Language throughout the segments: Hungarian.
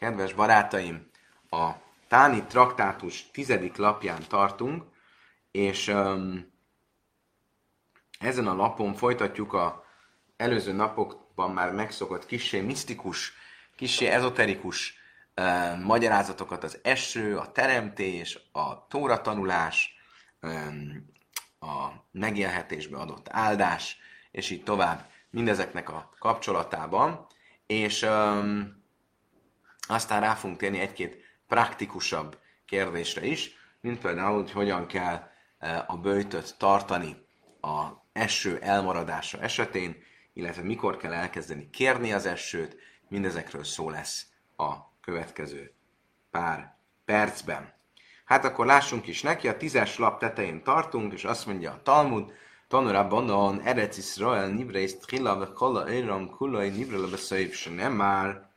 Kedves barátaim, a Táni traktátus tizedik lapján tartunk, és um, ezen a lapon folytatjuk a előző napokban már megszokott kisé misztikus, kisé ezoterikus uh, magyarázatokat, az eső, a teremtés, a tóratanulás, um, a megélhetésbe adott áldás, és így tovább mindezeknek a kapcsolatában, és um, aztán rá fogunk térni egy-két praktikusabb kérdésre is, mint például, hogy hogyan kell e, a bőjtöt tartani a eső elmaradása esetén, illetve mikor kell elkezdeni kérni az esőt, mindezekről szó lesz a következő pár percben. Hát akkor lássunk is neki, a tízes lap tetején tartunk, és azt mondja a Talmud, Tanura Banon, Eretz Israel, Nibreis, Tchila, Kala, Éram, Kulai, Nibrele, Beszaiv, nem már,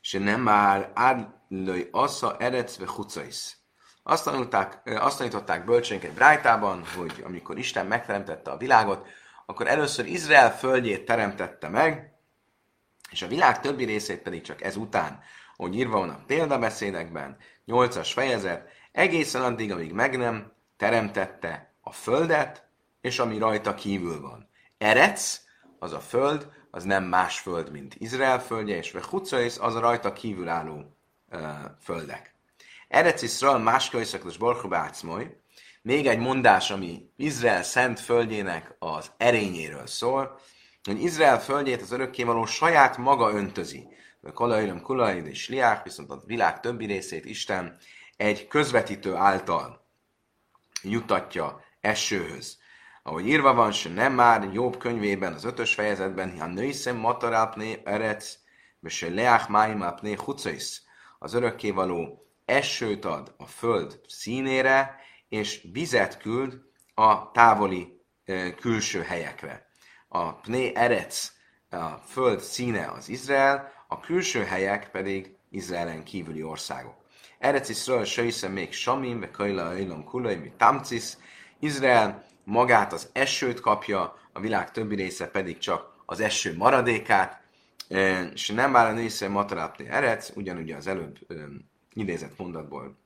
se nem már ádlői assza erecve hucais. Azt, tanulták, azt tanították bölcsénk egy brájtában, hogy amikor Isten megteremtette a világot, akkor először Izrael földjét teremtette meg, és a világ többi részét pedig csak ezután, hogy írva van a példabeszédekben, 8-as fejezet, egészen addig, amíg meg nem teremtette a földet, és ami rajta kívül van. Erec, az a föld, az nem más föld, mint Izrael földje, és Vechucais az a rajta kívülálló uh, földek. Erec Israel más kölyszakos borchubácmoly, még egy mondás, ami Izrael szent földjének az erényéről szól, hogy Izrael földjét az örökkévaló saját maga öntözi. Kalajröm, Kulaid és Liák, viszont a világ többi részét Isten egy közvetítő által jutatja esőhöz ahogy írva van, se nem már Jobb könyvében, az ötös fejezetben, ha nőszem matarápné erec, se leák máimápné hucaisz, az örökkévaló esőt ad a föld színére, és vizet küld a távoli e, külső helyekre. A pné erec, a föld színe az Izrael, a külső helyek pedig Izraelen kívüli országok. Erec Iszrael se még Samim, ve Kajla, Ilom, Kulai, mi Tamcis, Izrael magát az esőt kapja, a világ többi része pedig csak az eső maradékát, és nem áll a nésze matarátni erec, ugyanúgy az előbb idézett mondatból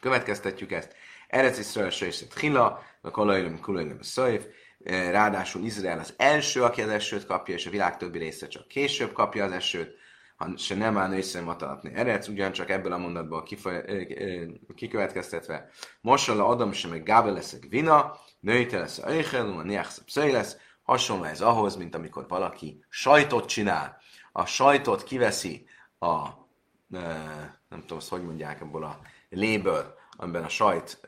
következtetjük ezt. Erec Israel Sejszet Hila, a Kolajlum Kulajlum Szajf, ráadásul Izrael az első, aki az esőt kapja, és a világ többi része csak később kapja az esőt, ha se nem áll nősze matalatni erec, ugyancsak ebből a mondatból kikövetkeztetve, Mosala Adam sem meg Gábel leszek vina, nőte lesz a öjhel, a néhszebb lesz, hasonló ez ahhoz, mint amikor valaki sajtot csinál. A sajtot kiveszi a, nem tudom, azt hogy mondják ebből a léből, amiben a sajt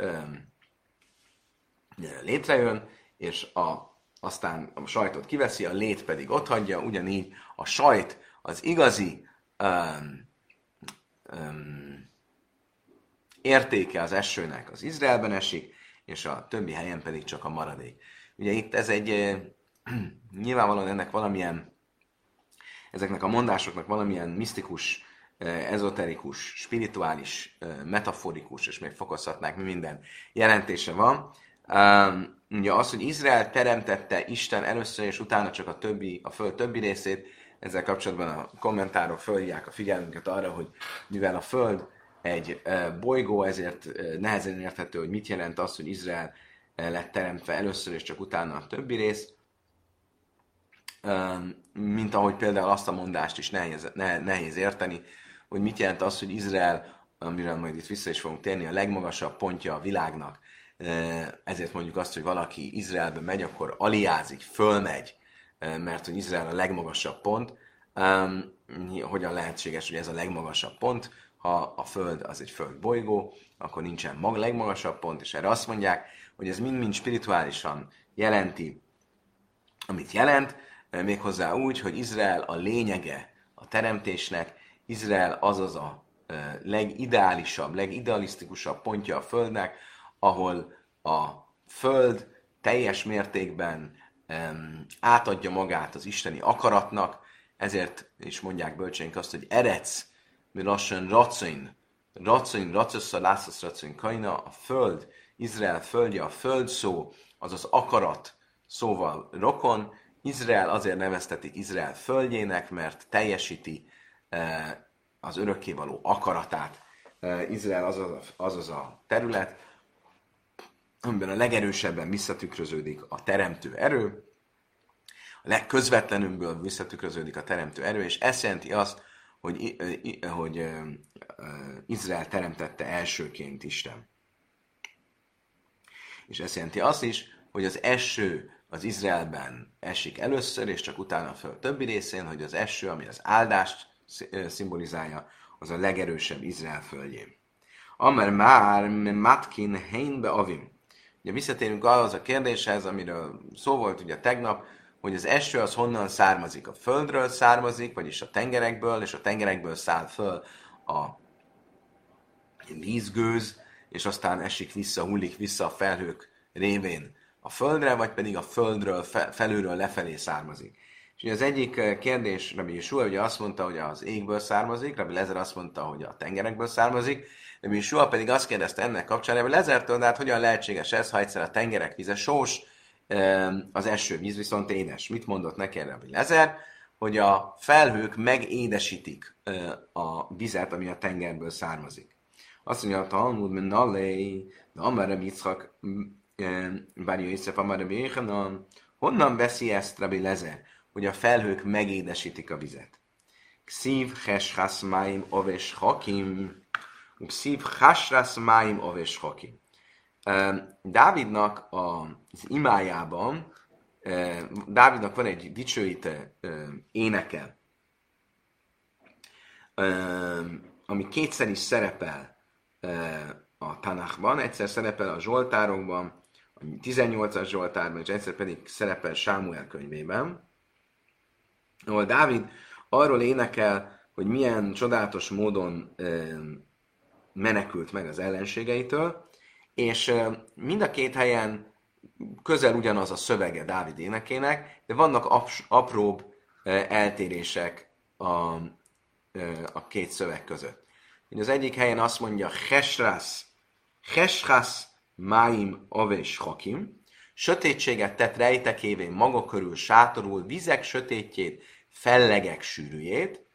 létrejön, és a, aztán a sajtot kiveszi, a lét pedig ott hagyja, ugyanígy a sajt az igazi um, um, értéke az esőnek az Izraelben esik, és a többi helyen pedig csak a maradék. Ugye itt ez egy, nyilvánvalóan ennek valamilyen, ezeknek a mondásoknak valamilyen misztikus, ezoterikus, spirituális, metaforikus, és még fokozhatnák mi minden jelentése van. Ugye az, hogy Izrael teremtette Isten először, és utána csak a többi, a föld többi részét, ezzel kapcsolatban a kommentárok fölhívják a figyelmünket arra, hogy mivel a föld egy bolygó, ezért nehezen érthető, hogy mit jelent az, hogy Izrael lett teremtve először, és csak utána a többi rész. Mint ahogy például azt a mondást is nehéz, nehéz érteni, hogy mit jelent az, hogy Izrael, amiről majd itt vissza is fogunk térni, a legmagasabb pontja a világnak. Ezért mondjuk azt, hogy valaki Izraelbe megy, akkor aliázik, fölmegy, mert hogy Izrael a legmagasabb pont. Hogyan lehetséges, hogy ez a legmagasabb pont? Ha a Föld az egy Föld bolygó, akkor nincsen mag, legmagasabb pont, és erre azt mondják, hogy ez mind-mind spirituálisan jelenti, amit jelent, méghozzá úgy, hogy Izrael a lényege a teremtésnek, Izrael az az a legideálisabb, legidealisztikusabb pontja a Földnek, ahol a Föld teljes mértékben átadja magát az isteni akaratnak, ezért is mondják bölcseink azt, hogy erec, mi lassan racain, racain, racosza, lászasz, racain, kaina, a föld, Izrael földje, a föld szó, az az akarat szóval rokon, Izrael azért neveztetik Izrael földjének, mert teljesíti az örökkévaló akaratát. Izrael az az, az az a terület, amiben a legerősebben visszatükröződik a teremtő erő, a legközvetlenünkből visszatükröződik a teremtő erő, és ez jelenti azt, hogy, hogy Izrael teremtette elsőként Isten. És ez jelenti azt is, hogy az eső az Izraelben esik először, és csak utána föl többi részén, hogy az eső, ami az áldást szimbolizálja, az a legerősebb Izrael földjén. Amer már matkin heinbe avim. Ugye visszatérünk ahhoz a kérdéshez, amiről szó volt ugye tegnap, hogy az eső az honnan származik. A földről származik, vagyis a tengerekből, és a tengerekből száll föl a vízgőz, és aztán esik vissza, hullik vissza a felhők révén a földre, vagy pedig a földről, felülről lefelé származik. És az egyik eh, kérdés, Rabbi Yeshua ugye azt mondta, hogy az égből származik, Rabbi Lezer azt mondta, hogy a tengerekből származik, Rabbi Yeshua pedig azt kérdezte ennek kapcsán, hogy Lezertől, de hát hogyan lehetséges ez, ha egyszer a tengerek vize sós, az eső víz viszont édes. Mit mondott neki Rabbi Lezer? Hogy a felhők megédesítik a vizet, ami a tengerből származik. Azt mondja, a Talmud, mint Nalei, de Amara Yitzchak, bár Jöjszef Amara honnan veszi ezt Rabbi Lezer? hogy a felhők megédesítik a vizet. Kszív heshras máim oves hakim, kszív hashras máim oves hakim. Dávidnak az imájában, Dávidnak van egy dicsőite éneke, ami kétszer is szerepel a Tanachban, egyszer szerepel a Zsoltárokban, a 18-as Zsoltárban, és egyszer pedig szerepel Sámuel könyvében ahol Dávid arról énekel, hogy milyen csodálatos módon menekült meg az ellenségeitől, és mind a két helyen közel ugyanaz a szövege Dávid énekének, de vannak aps, apróbb eltérések a, a két szöveg között. Az egyik helyen azt mondja, Hesras, Hesras Máim Aves Hakim, sötétséget tett rejtekévén maga körül sátorul, vizek sötétjét fellegek sűrűjét,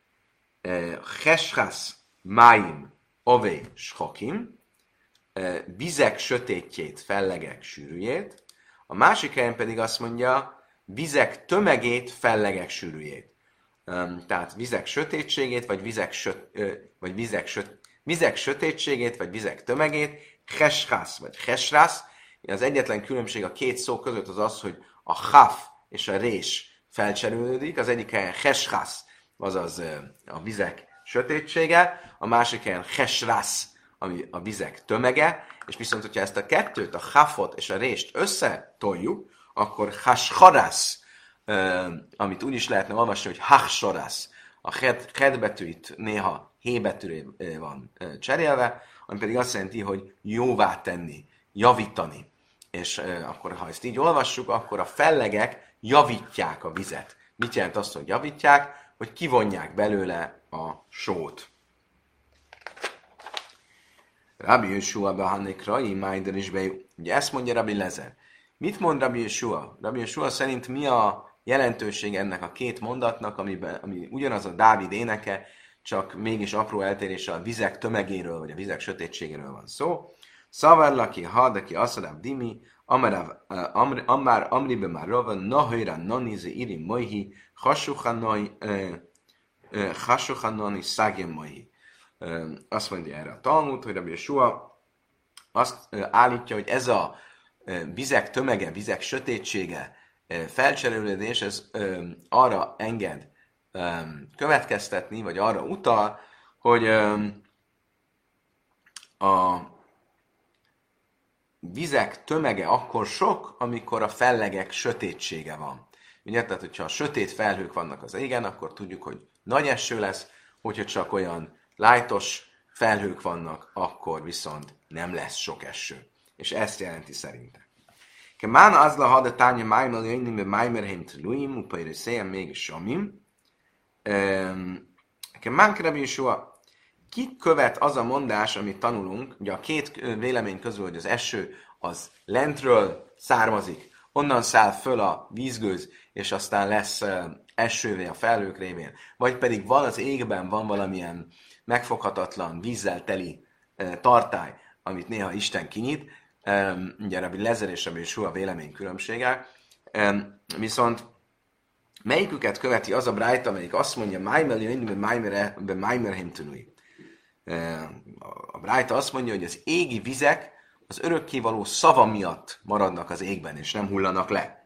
Heshász máim ové shakim, vizek sötétjét, fellegek sűrűjét, a másik helyen pedig azt mondja, vizek tömegét, fellegek sűrűjét. Tehát vizek sötétségét, vagy vizek, söt, vagy vizek, söt, vizek sötétségét, vagy vizek tömegét, heshász, vagy hesrász. Az egyetlen különbség a két szó között az az, hogy a haf és a rés felcserélődik, az egyik helyen heshász, azaz a vizek sötétsége, a másik helyen hesrász, ami a vizek tömege, és viszont, hogyha ezt a kettőt, a hafot és a rést összetoljuk, akkor hasharász, amit úgy is lehetne olvasni, hogy hachsorász, a head, head betűit néha hé van cserélve, ami pedig azt jelenti, hogy jóvá tenni, javítani. És akkor, ha ezt így olvassuk, akkor a fellegek javítják a vizet. Mit jelent azt, hogy javítják? Hogy kivonják belőle a sót. Rabbi Yeshua behannik rai, májder is be. Ugye ezt mondja Rabbi Lezer. Mit mond Rabbi Yeshua? Rabbi Yeshua szerint mi a jelentőség ennek a két mondatnak, amiben, ami ugyanaz a Dávid éneke, csak mégis apró eltérése a vizek tömegéről, vagy a vizek sötétségéről van szó. Szavarlaki, hadaki, aszadáv, dimi, Amár Amribe már Rava, Nahira Nanize Iri Mohi, Hasochanani Szage Mohi. Azt mondja erre a Talmud, hogy Rabbi Yeshua azt állítja, hogy ez a vizek tömege, vizek sötétsége, felcserélődés, ez arra enged következtetni, vagy arra utal, hogy a vizek tömege akkor sok, amikor a fellegek sötétsége van. Ugye, tehát, hogyha sötét felhők vannak az égen, akkor tudjuk, hogy nagy eső lesz, hogyha csak olyan lájtos felhők vannak, akkor viszont nem lesz sok eső. És ezt jelenti szerintem. Kemán az la hada tánya májmel jöjjön, mert májmerheim tluim, upaire széjem még samim. Kemán kerebi Yeshua, ki követ az a mondás, amit tanulunk, ugye a két vélemény közül, hogy az eső az lentről származik, onnan száll föl a vízgőz, és aztán lesz esővé a felhők révén, vagy pedig van az égben, van valamilyen megfoghatatlan, vízzel teli tartály, amit néha Isten kinyit, ugye Rabbi Lezer és Rabbi Sua vélemény különbsége, viszont melyiküket követi az a Bright, amelyik azt mondja, Maimer jön, be Maimer himtunui. A Bright azt mondja, hogy az égi vizek az örökkévaló szava miatt maradnak az égben, és nem hullanak le.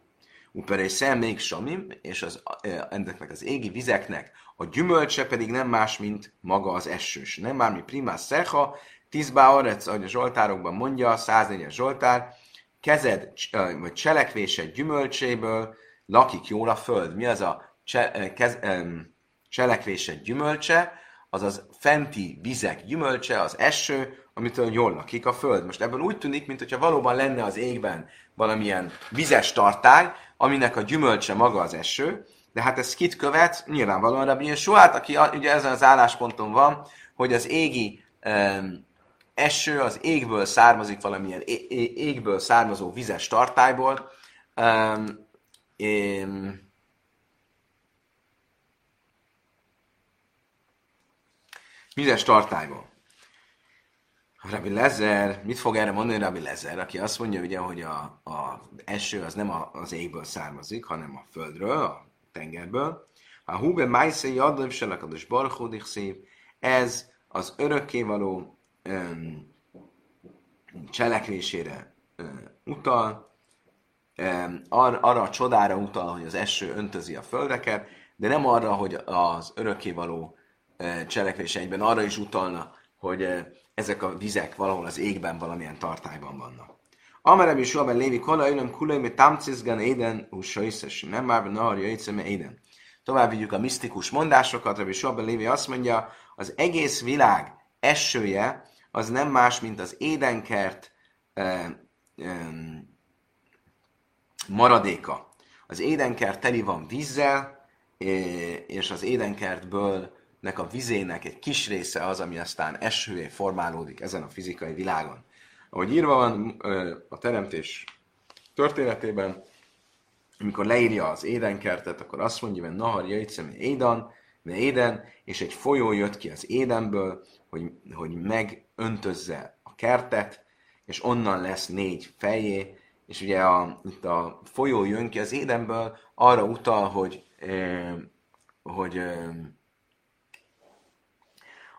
Uperé szem még samim, és az, ennek az égi vizeknek a gyümölcse pedig nem más, mint maga az esős. Nem már mi primás szecha, tízbá arec, ahogy a Zsoltárokban mondja, 104-es Zsoltár, kezed vagy cselekvésed gyümölcséből lakik jól a föld. Mi az a cse, kez, cselekvésed gyümölcse? Azaz fenti vizek gyümölcse, az eső, amitől jól lakik a föld. Most ebből úgy tűnik, mintha valóban lenne az égben valamilyen vizes tartály, aminek a gyümölcse maga az eső, de hát ez kit követ? Nyilvánvalóan Rabbi Yesuát, aki ugye ezen az állásponton van, hogy az égi um, eső az égből származik valamilyen égből származó vizes tartályból. Um, um, vizes tartályból. Rabbi Lezer, mit fog erre mondani Rabbi Lezer, aki azt mondja, ugye, hogy a, a eső az nem a, az égből származik, hanem a földről, a tengerből. A húbe májszei adom selakados barhódik szép, ez az örökkévaló um, cselekvésére um, utal, um, ar, arra a csodára utal, hogy az eső öntözi a földeket, de nem arra, hogy az örökkévaló uh, cselekvése egyben arra is utalna, hogy uh, ezek a vizek valahol az égben valamilyen tartályban vannak. Amerem is Rabben Lévi kola ülöm kulaj, mi tamcizgan éden, húsaiszes, nem már nahar jöjjtszeme éden. Tovább vigyük a misztikus mondásokat, Rabbi Sobben Lévi azt mondja, az egész világ esője az nem más, mint az édenkert eh, eh, maradéka. Az édenkert teli van vízzel, és az édenkertből nek a vizének egy kis része az, ami aztán esőé formálódik ezen a fizikai világon. Ahogy írva van a teremtés történetében, amikor leírja az édenkertet, akkor azt mondja, hogy Nahar Jaitzem Édan, de Éden, és egy folyó jött ki az Édenből, hogy, hogy megöntözze a kertet, és onnan lesz négy fejé, és ugye a, itt a folyó jön ki az Édenből, arra utal, hogy, eh, hogy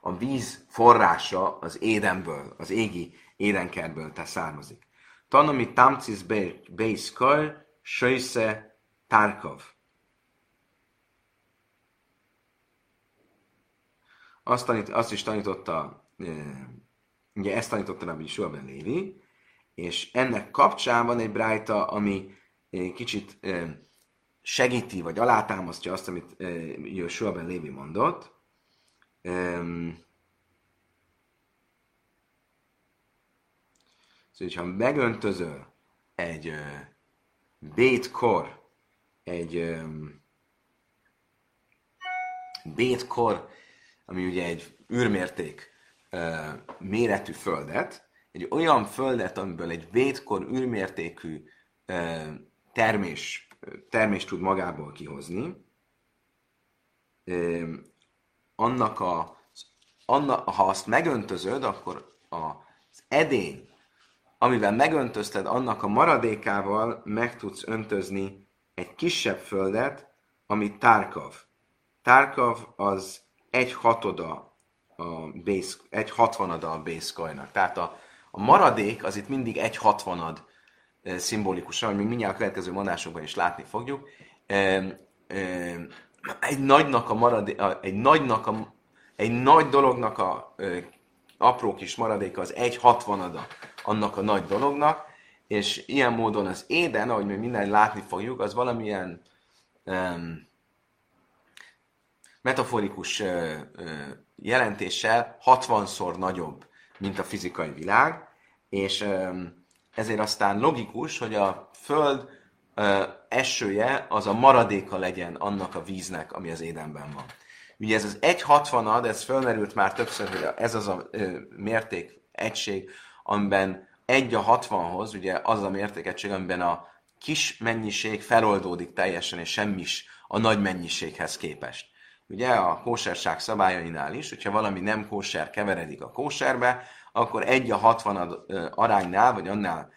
a víz forrása az édenből, az égi édenkertből te származik. Tanami tamcis beis kar, söjsze tárkav. Azt, tanít, azt is tanította, ugye ezt tanította Rabbi Yeshua ben Lévi, és ennek kapcsán van egy brájta, ami kicsit segíti, vagy alátámasztja azt, amit Yeshua ben Lévi mondott, Um, szóval, hogyha megöntözöl egy uh, bétkor, egy um, bétkor, ami ugye egy űrmérték uh, méretű földet, egy olyan földet, amiből egy vétkor űrmértékű uh, termés, termést tud magából kihozni, annak a, annak, ha azt megöntözöd, akkor az edény, amivel megöntözted, annak a maradékával meg tudsz öntözni egy kisebb földet, ami Tárkav. Tárkav az egy hatoda a base, egy hatvanada a base Tehát a, a maradék az itt mindig egy hatvanad e, szimbolikusan, még mindjárt a következő mondásokban is látni fogjuk. E, e, egy nagynak a maradék, egy nagynak a, egy nagy dolognak a ö, apró kis maradéka az egy hatvanada annak a nagy dolognak, és ilyen módon az éden, ahogy mi minden látni fogjuk, az valamilyen um, metaforikus uh, uh, jelentéssel 60-szor nagyobb, mint a fizikai világ, és um, ezért aztán logikus, hogy a Föld esője az a maradéka legyen annak a víznek, ami az édenben van. Ugye ez az 1,60 ad, ez fölmerült már többször, hogy ez az a mérték egység, amiben 1 a 60-hoz, ugye az a mértékegység, amiben a kis mennyiség feloldódik teljesen, és semmis a nagy mennyiséghez képest. Ugye a kóserság szabályainál is, hogyha valami nem kóser keveredik a kóserbe, akkor egy a 60 aránynál, vagy annál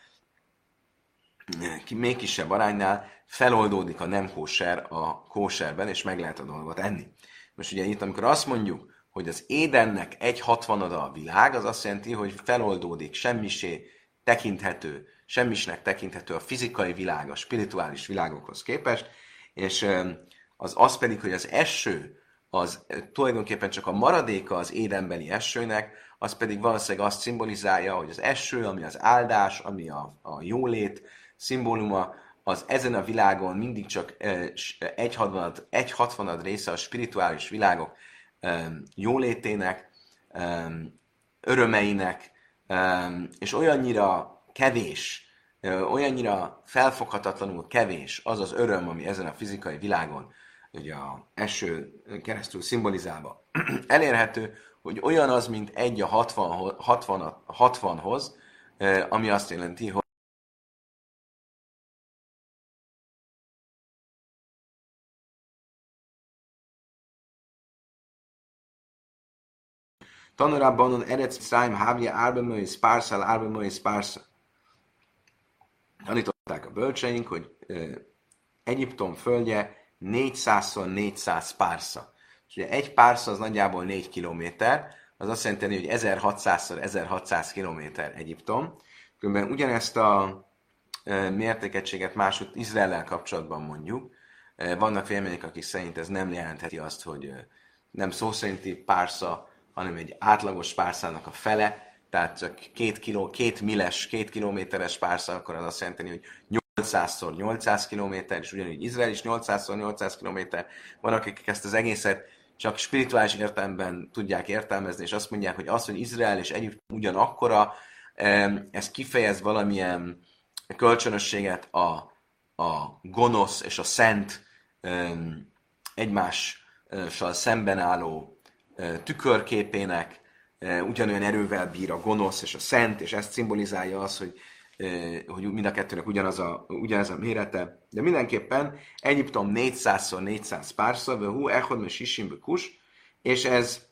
még kisebb aránynál feloldódik a nem kóser a kóserben, és meg lehet a dolgot enni. Most ugye itt, amikor azt mondjuk, hogy az édennek egy hatvanada a világ, az azt jelenti, hogy feloldódik, semmisé tekinthető, semmisnek tekinthető a fizikai világ, a spirituális világokhoz képest, és az az pedig, hogy az eső, az tulajdonképpen csak a maradéka az édenbeli esőnek, az pedig valószínűleg azt szimbolizálja, hogy az eső, ami az áldás, ami a, a jólét szimbóluma, az ezen a világon mindig csak egy hatvanad, egy hatvanad része a spirituális világok jólétének, örömeinek, és olyannyira kevés, olyannyira felfoghatatlanul kevés az az öröm, ami ezen a fizikai világon, ugye a eső keresztül szimbolizálva. Elérhető, hogy olyan az, mint egy a 60, 60, 60-hoz, ami azt jelenti, hogy Tanulában on Eretz Mitzrayim Havja Árbe Möj Spárszál, Árbe Möj Spárszál. Tanították a bölcseink, hogy Egyiptom földje 400-szor 400 pársza. És ugye egy pársza az nagyjából 4 kilométer, az azt jelenti, hogy 1600-szor 1600 kilométer Egyiptom. Különben ugyanezt a mértékegységet máshogy Izraellel kapcsolatban mondjuk. Vannak vélemények, akik szerint ez nem jelentheti azt, hogy nem szó szerinti pársza, hanem egy átlagos párszának a fele, tehát csak két, kiló, két miles, két kilométeres párszal, akkor az azt jelenti, hogy 800-szor 800 kilométer, és ugyanígy Izrael is 800-szor 800 kilométer. Van, akik ezt az egészet csak spirituális értelemben tudják értelmezni, és azt mondják, hogy az, hogy Izrael és Egyiptom ugyanakkora, ez kifejez valamilyen kölcsönösséget a, a gonosz és a szent egymással szemben álló tükörképének, ugyanolyan erővel bír a gonosz és a szent, és ezt szimbolizálja az, hogy, hogy mind a kettőnek ugyanaz a, ugyanaz a mérete. De mindenképpen Egyiptom 400-szor 400 párszor, hú, echod, me sisimbe kus, és ez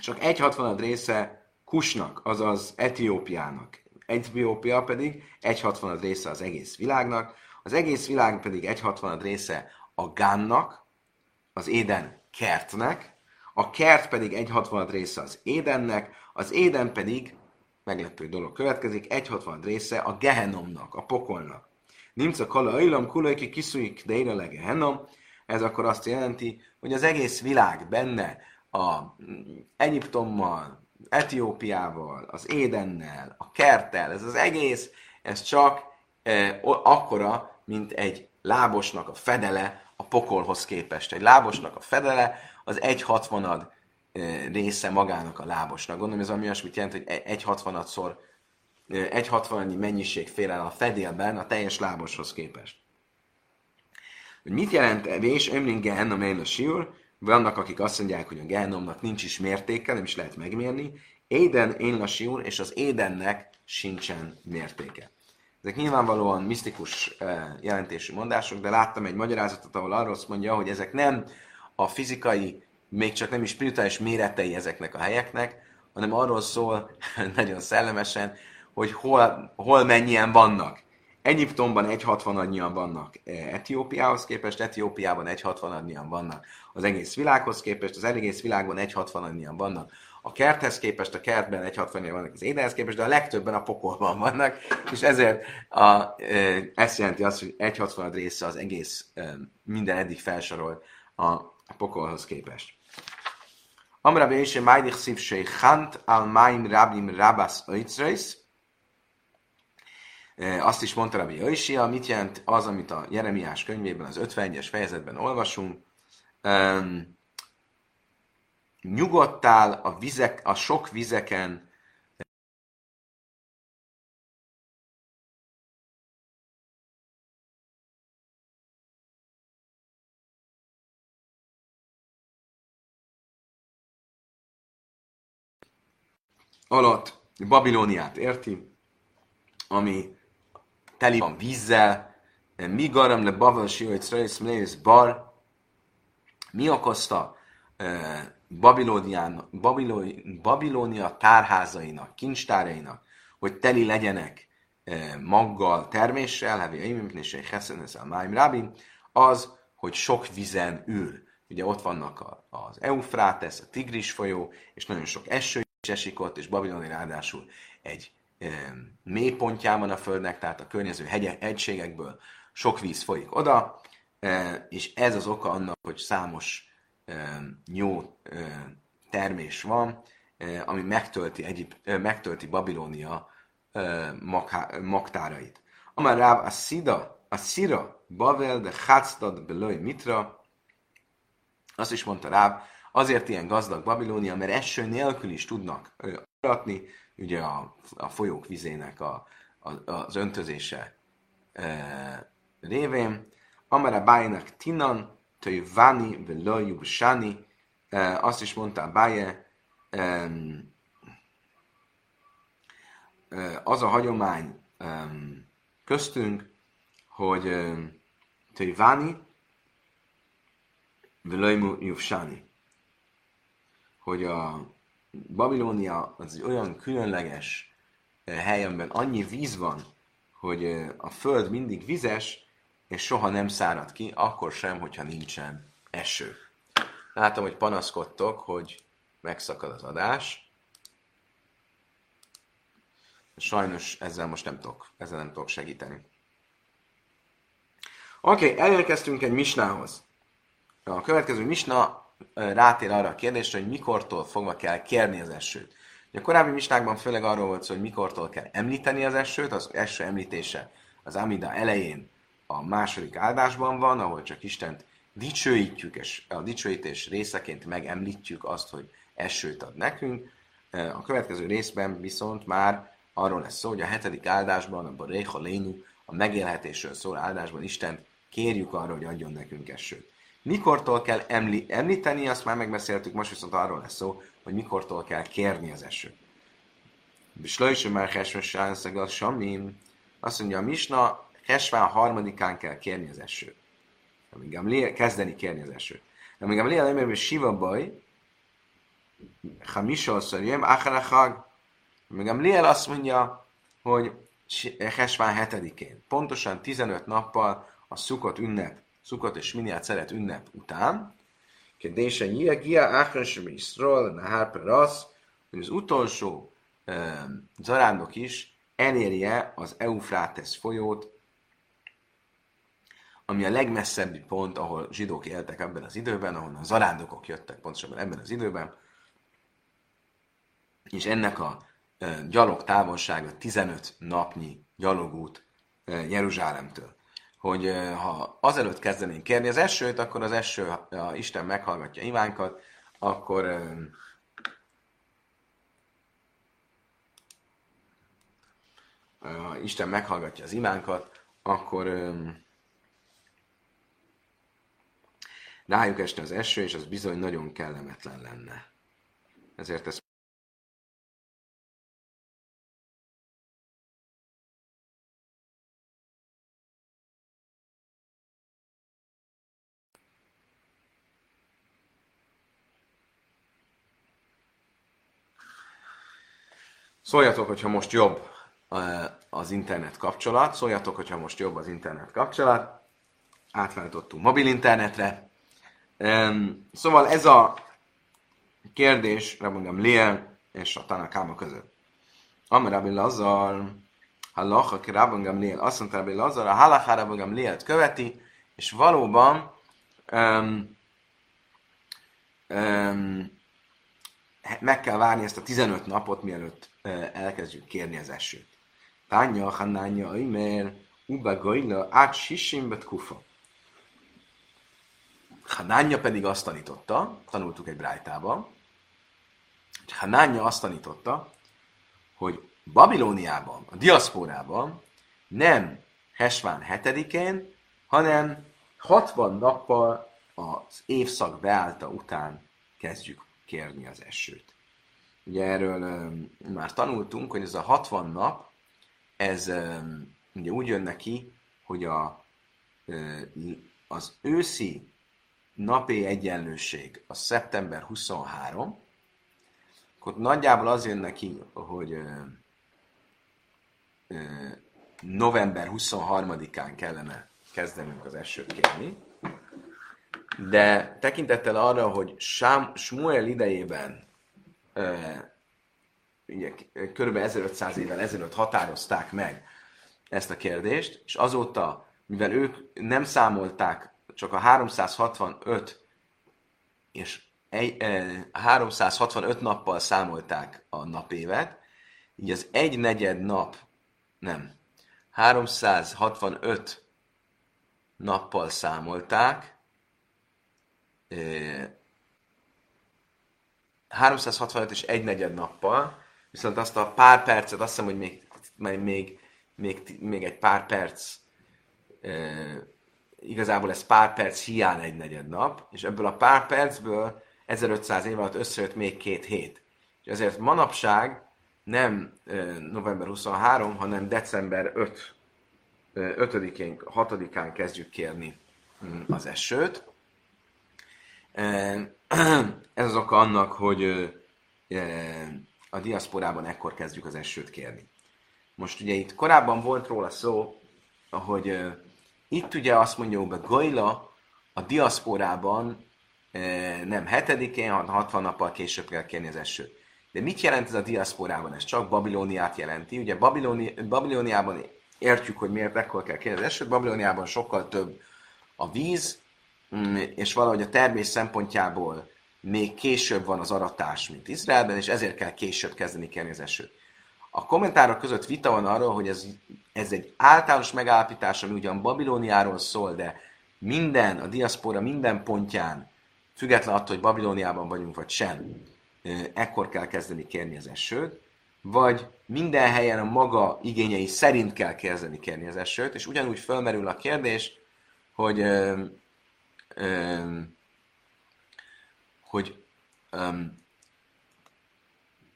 csak egy hatvanad része Kusnak, azaz Etiópiának. Etiópia pedig egy hatvanad része az egész világnak, az egész világ pedig egy hatvanad része a Gánnak, az Éden kertnek, a kert pedig egy hatvanad része az Édennek, az Éden pedig, meglepő dolog következik, egy hatvanad része a Gehenomnak, a pokolnak. Nimca kala ajlam kulajki kiszújik deire le Gehenom, ez akkor azt jelenti, hogy az egész világ benne a Egyiptommal, Etiópiával, az Édennel, a kerttel, ez az egész, ez csak e, akkora, mint egy lábosnak a fedele a pokolhoz képest. Egy lábosnak a fedele az egy hatvanad része magának a lábosnak. Gondolom ez ami olyasmit jelent, hogy egy hatvanadszor, egy hatvanadnyi mennyiség fél el a fedélben a teljes láboshoz képest. Hogy mit jelent vés, ömlin gehennom a siúr, vannak, akik azt mondják, hogy a gehennomnak nincs is mértéke, nem is lehet megmérni. Éden én a siúr, és az édennek sincsen mértéke. Ezek nyilvánvalóan misztikus jelentésű mondások, de láttam egy magyarázatot, ahol arról mondja, hogy ezek nem a fizikai, még csak nem is spirituális méretei ezeknek a helyeknek, hanem arról szól nagyon szellemesen, hogy hol, hol mennyien vannak. Egyiptomban 1,60 annyian vannak Etiópiához képest, Etiópiában 1,60 annyian vannak az egész világhoz képest, az egész világban 1,60 annyian vannak a kerthez képest, a kertben 1,60 annyian vannak az édenhez képest, de a legtöbben a pokolban vannak, és ezért a, ezt jelenti azt, hogy 1,60 része az egész minden eddig felsorolt a a pokolhoz képest. Amra Bése Májdich Szívsé Hant al Máim Rabim Rabas Oitzreis. E, azt is mondta Rabbi Oisia, mit jelent az, amit a Jeremiás könyvében, az 51-es fejezetben olvasunk. Um, nyugodtál a, vizek, a sok vizeken, alatt Babilóniát érti, ami teli van vízzel, mi garam le Bavel Siói Bar, mi okozta Babilónián, Babilónia tárházainak, kincstárainak, hogy teli legyenek maggal, terméssel, hevi aimimtnései a máim rábim, az, hogy sok vizen ül. Ugye ott vannak az Eufrátesz, a Tigris folyó, és nagyon sok eső is esik ott, és Babiloni ráadásul egy mélypontján van a Földnek, tehát a környező hegye, egységekből sok víz folyik oda, és ez az oka annak, hogy számos jó termés van, ami megtölti, Egyip, megtölti Babilónia magtárait. Amár ráv a szida, a szira, Bavel, de Hácdad, Belőj, Mitra, azt is mondta ráv, azért ilyen gazdag Babilónia, mert eső nélkül is tudnak aratni, ugye a, a folyók vizének a, a, az öntözése e, révén. Amara bájnak tinan, töj vani, velő Sáni, e, azt is mondta báje, e, az a hagyomány köztünk, hogy Tejváni, Velajmu Jufsáni, hogy a Babilónia az egy olyan különleges hely, amiben annyi víz van, hogy a föld mindig vizes, és soha nem szárad ki, akkor sem, hogyha nincsen eső. Látom, hogy panaszkodtok, hogy megszakad az adás. Sajnos ezzel most nem tudok, ezzel nem tudok segíteni. Oké, okay, elérkeztünk egy misnához. A következő misna rátér arra a kérdésre, hogy mikortól fogva kell kérni az esőt. A korábbi misnákban főleg arról volt szó, hogy mikortól kell említeni az esőt, az eső említése az Amida elején a második áldásban van, ahol csak Istent dicsőítjük, és a dicsőítés részeként megemlítjük azt, hogy esőt ad nekünk. A következő részben viszont már arról lesz szó, hogy a hetedik áldásban, a Réha Lénu, a megélhetésről szól áldásban Isten kérjük arra, hogy adjon nekünk esőt. Mikortól kell emli, említeni, azt már megbeszéltük, most viszont arról lesz szó, hogy mikortól kell kérni az esőt. Bislajső már Hesvesán szegal Samim, azt mondja, a Misna Hesván harmadikán kell kérni az esőt. Amíg Gamliel, kezdeni kérni az esőt. Amíg Gamliel nem hogy Siva baj, Hamisol szörjem, Acharachag. Amíg Gamliel azt mondja, hogy Hesván hetedikén, pontosan 15 nappal a szukott ünnep Szukot és Miniát szeret ünnep után, Kedése Gia Achresem Iszról, Nahár Perasz, hogy az utolsó uh, zarándok is elérje az Eufrátesz folyót, ami a legmesszebbi pont, ahol zsidók éltek ebben az időben, ahol a zarándokok jöttek pontosabban ebben az időben, és ennek a gyalog távolsága 15 napnyi gyalogút Jeruzsálemtől hogy ha azelőtt kezdenénk kérni az esőt, akkor az eső, ha Isten meghallgatja imánkat, akkor ha Isten meghallgatja az imánkat, akkor rájuk esne az eső, és az bizony nagyon kellemetlen lenne. Ezért ezt Szóljatok, hogyha most jobb az internet kapcsolat, szóljatok, hogyha most jobb az internet kapcsolat. Átváltottunk mobil internetre. Szóval ez a kérdés, remondom, Liel és a Tanakáma között. Amar Rabbi Lazar, Halacha ki Rabban Gamliel, azt mondta Rabbi Lazar, a Halacha Rabban Gamliel követi, és valóban um, um, meg kell várni ezt a 15 napot, mielőtt elkezdjük kérni az esőt. Tánya, hanánya, aimer, uba gajla, át sissimbet kufa. Hanánya pedig azt tanította, tanultuk egy brájtában, hogy Hanánya azt tanította, hogy Babilóniában, a diaszpórában nem Hesván 7-én, hanem 60 nappal az évszak beállta után kezdjük kérni az esőt. Ugye erről már tanultunk, hogy ez a 60 nap, ez ugye úgy jön neki, hogy a az őszi napi egyenlőség a szeptember 23, akkor nagyjából az jön neki, hogy november 23-án kellene kezdenünk az esőt kérni, de tekintettel arra, hogy Sám, Smuel idejében ugye, kb. 1500 évvel ezelőtt határozták meg ezt a kérdést, és azóta, mivel ők nem számolták csak a 365 és egy, e, 365 nappal számolták a napévet, így az egy negyed nap, nem, 365 nappal számolták, 365 és egy negyed nappal, viszont azt a pár percet, azt hiszem, hogy még, még, még, még egy pár perc, e, igazából ez pár perc hiány egy negyed nap, és ebből a pár percből 1500 év alatt összejött még két hét. És ezért manapság nem november 23, hanem december 5, 5-én, 6-án kezdjük kérni mm, az esőt. Ez az oka annak, hogy a diaszporában ekkor kezdjük az esőt kérni. Most ugye itt korábban volt róla szó, hogy itt ugye azt mondja, hogy Gajla a diaszporában nem hetedikén, hanem 60 nappal később kell kérni az esőt. De mit jelent ez a diaszporában? Ez csak Babilóniát jelenti. Ugye Babiloni, Babilóniában értjük, hogy miért ekkor kell kérni az esőt. Babilóniában sokkal több a víz, és valahogy a termés szempontjából még később van az aratás, mint Izraelben, és ezért kell később kezdeni kérni az esőt. A kommentárok között vita van arról, hogy ez, ez egy általános megállapítás, ami ugyan Babilóniáról szól, de minden, a diaszpora minden pontján független attól, hogy Babilóniában vagyunk, vagy sem, ekkor kell kezdeni kérni az esőt, vagy minden helyen a maga igényei szerint kell kezdeni kérni az esőt, és ugyanúgy fölmerül a kérdés, hogy, hogy,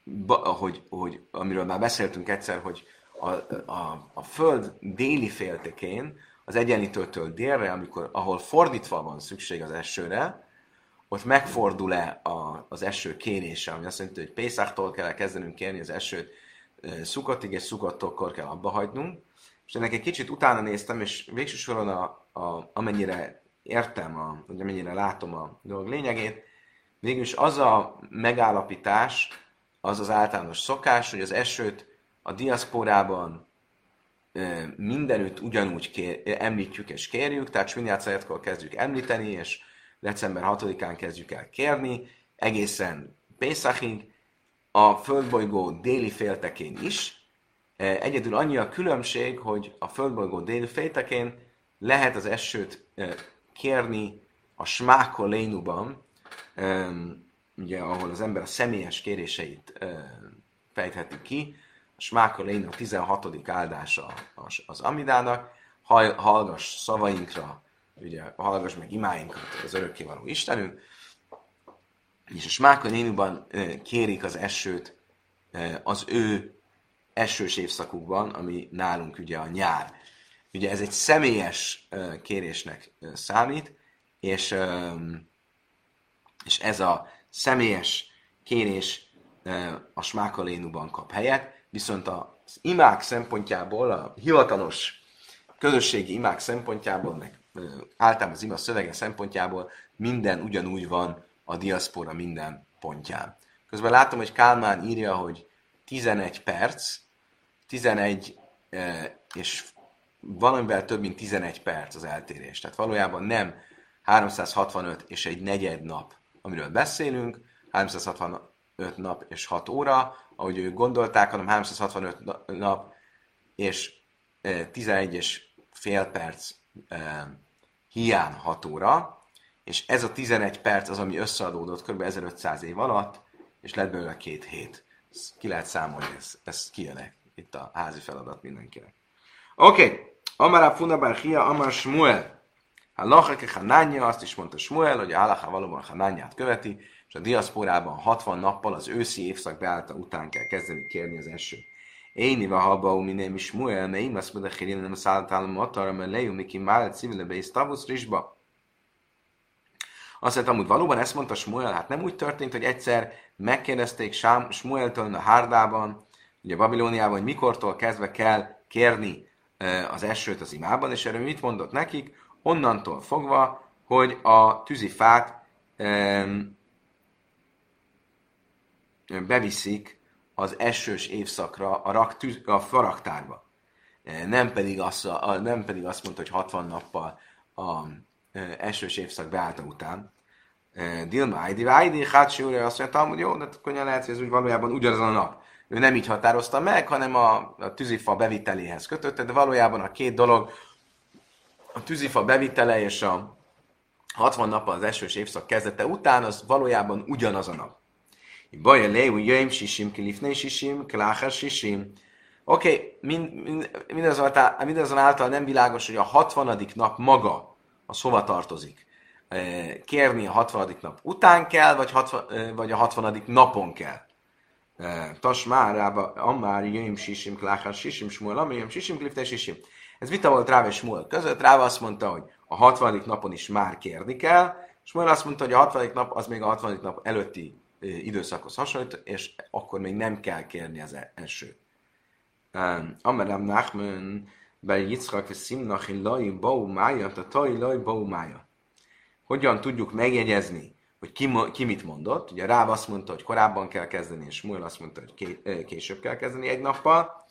ba, hogy, hogy, amiről már beszéltünk egyszer, hogy a, a, a föld déli féltekén, az egyenlítőtől délre, amikor, ahol fordítva van szükség az esőre, ott megfordul-e a, az eső kérése, ami azt jelenti, hogy Pészáktól kell kezdenünk kérni az esőt szukatig, és szukattól kell abba hagynunk. És ennek egy kicsit utána néztem, és végső soron a, a, amennyire értem, a, vagy amennyire látom a dolog lényegét, végülis az a megállapítás, az az általános szokás, hogy az esőt a diaszporában mindenütt ugyanúgy kér, említjük és kérjük, tehát Sminyát kezdjük említeni, és december 6-án kezdjük el kérni, egészen Pészakig, a földbolygó déli féltekén is. Egyedül annyi a különbség, hogy a földbolygó déli féltekén lehet az esőt kérni a Smákolénuban, ugye, ahol az ember a személyes kéréseit fejtheti ki, a Smákolénu 16. áldása az Amidának, hallgass szavainkra, ugye hallgass meg imáinkat az örökkévaló Istenünk, és a Smáka nénuban kérik az esőt az ő esős évszakukban, ami nálunk ugye a nyár. Ugye ez egy személyes kérésnek számít, és, és ez a személyes kérés a smákalénuban kap helyet, viszont az imák szempontjából, a hivatalos közösségi imák szempontjából, meg általában az ima szövege szempontjából minden ugyanúgy van a diaszpora minden pontján. Közben látom, hogy Kálmán írja, hogy 11 perc, 11 és valamivel több, mint 11 perc az eltérés. Tehát valójában nem 365 és egy negyed nap, amiről beszélünk, 365 nap és 6 óra, ahogy ők gondolták, hanem 365 nap és 11 és fél perc hiány 6 óra, és ez a 11 perc az, ami összeadódott kb. 1500 év alatt, és lett belőle két hét. Ezt ki lehet számolni, ez, ez kijön itt a házi feladat mindenkinek. Oké, okay. Amara Funabár Hia, Amar Shmuel. Halachake Hanánya, azt is mondta Smuel, hogy a halaká valóban Hanányát követi, és a diaszporában 60 nappal az őszi évszak beállta után kell kezdeni kérni az esőt. Éni va habba u miné mi Smuel, me imasz muda chirin nem szálltál matar, me lejú miki málet civile be is tavusz rizsba. Azt mondta, amúgy valóban ezt mondta Smuel, hát nem úgy történt, hogy egyszer megkérdezték Sám, Smueltől a Hárdában, ugye Babilóniában, hogy mikortól kezdve kell kérni az esőt az imában, és erről mit mondott nekik? Onnantól fogva, hogy a tűzifát beviszik az esős évszakra a, rak, tűz, a faraktárba. Nem pedig, azt, nem pedig azt mondta, hogy 60 nappal a esős évszak beállta után. Dilma Aidi Hácsi úr azt mondta, hogy jó, de könnyen lehet, hogy ez úgy valójában ugyanaz a nap. Ő nem így határozta meg, hanem a, a tűzifa beviteléhez kötötte, de valójában a két dolog, a tűzifa bevitele és a 60 nap az esős évszak kezdete után, az valójában ugyanaz a nap. Baja leu jöjjm sisim, kilifnei sisim, klácher sisim. Oké, mindazonáltal, mindazonáltal nem világos, hogy a 60. nap maga az hova tartozik. Kérni a 60. nap után kell, vagy, 60, vagy a 60. napon kell. Tas már, ammár jöjjm sisim, klácher sisim, smuel, jöjjm sisim, kilifnei sisim. Ez vita volt Ráv és Smuel között. Ráv azt mondta, hogy a 60. napon is már kérni kell, Smuel azt mondta, hogy a 60. nap az még a 60. nap előtti időszakhoz hasonlít, és akkor még nem kell kérni az első. Amerem Nachman, be Yitzchak Simnach Loi Bau Mája, a Tai Loi Bau Mája. Hogyan tudjuk megjegyezni, hogy ki, ki mit mondott? Ugye Ráv azt mondta, hogy korábban kell kezdeni, és Smuel azt mondta, hogy később kell kezdeni egy nappal.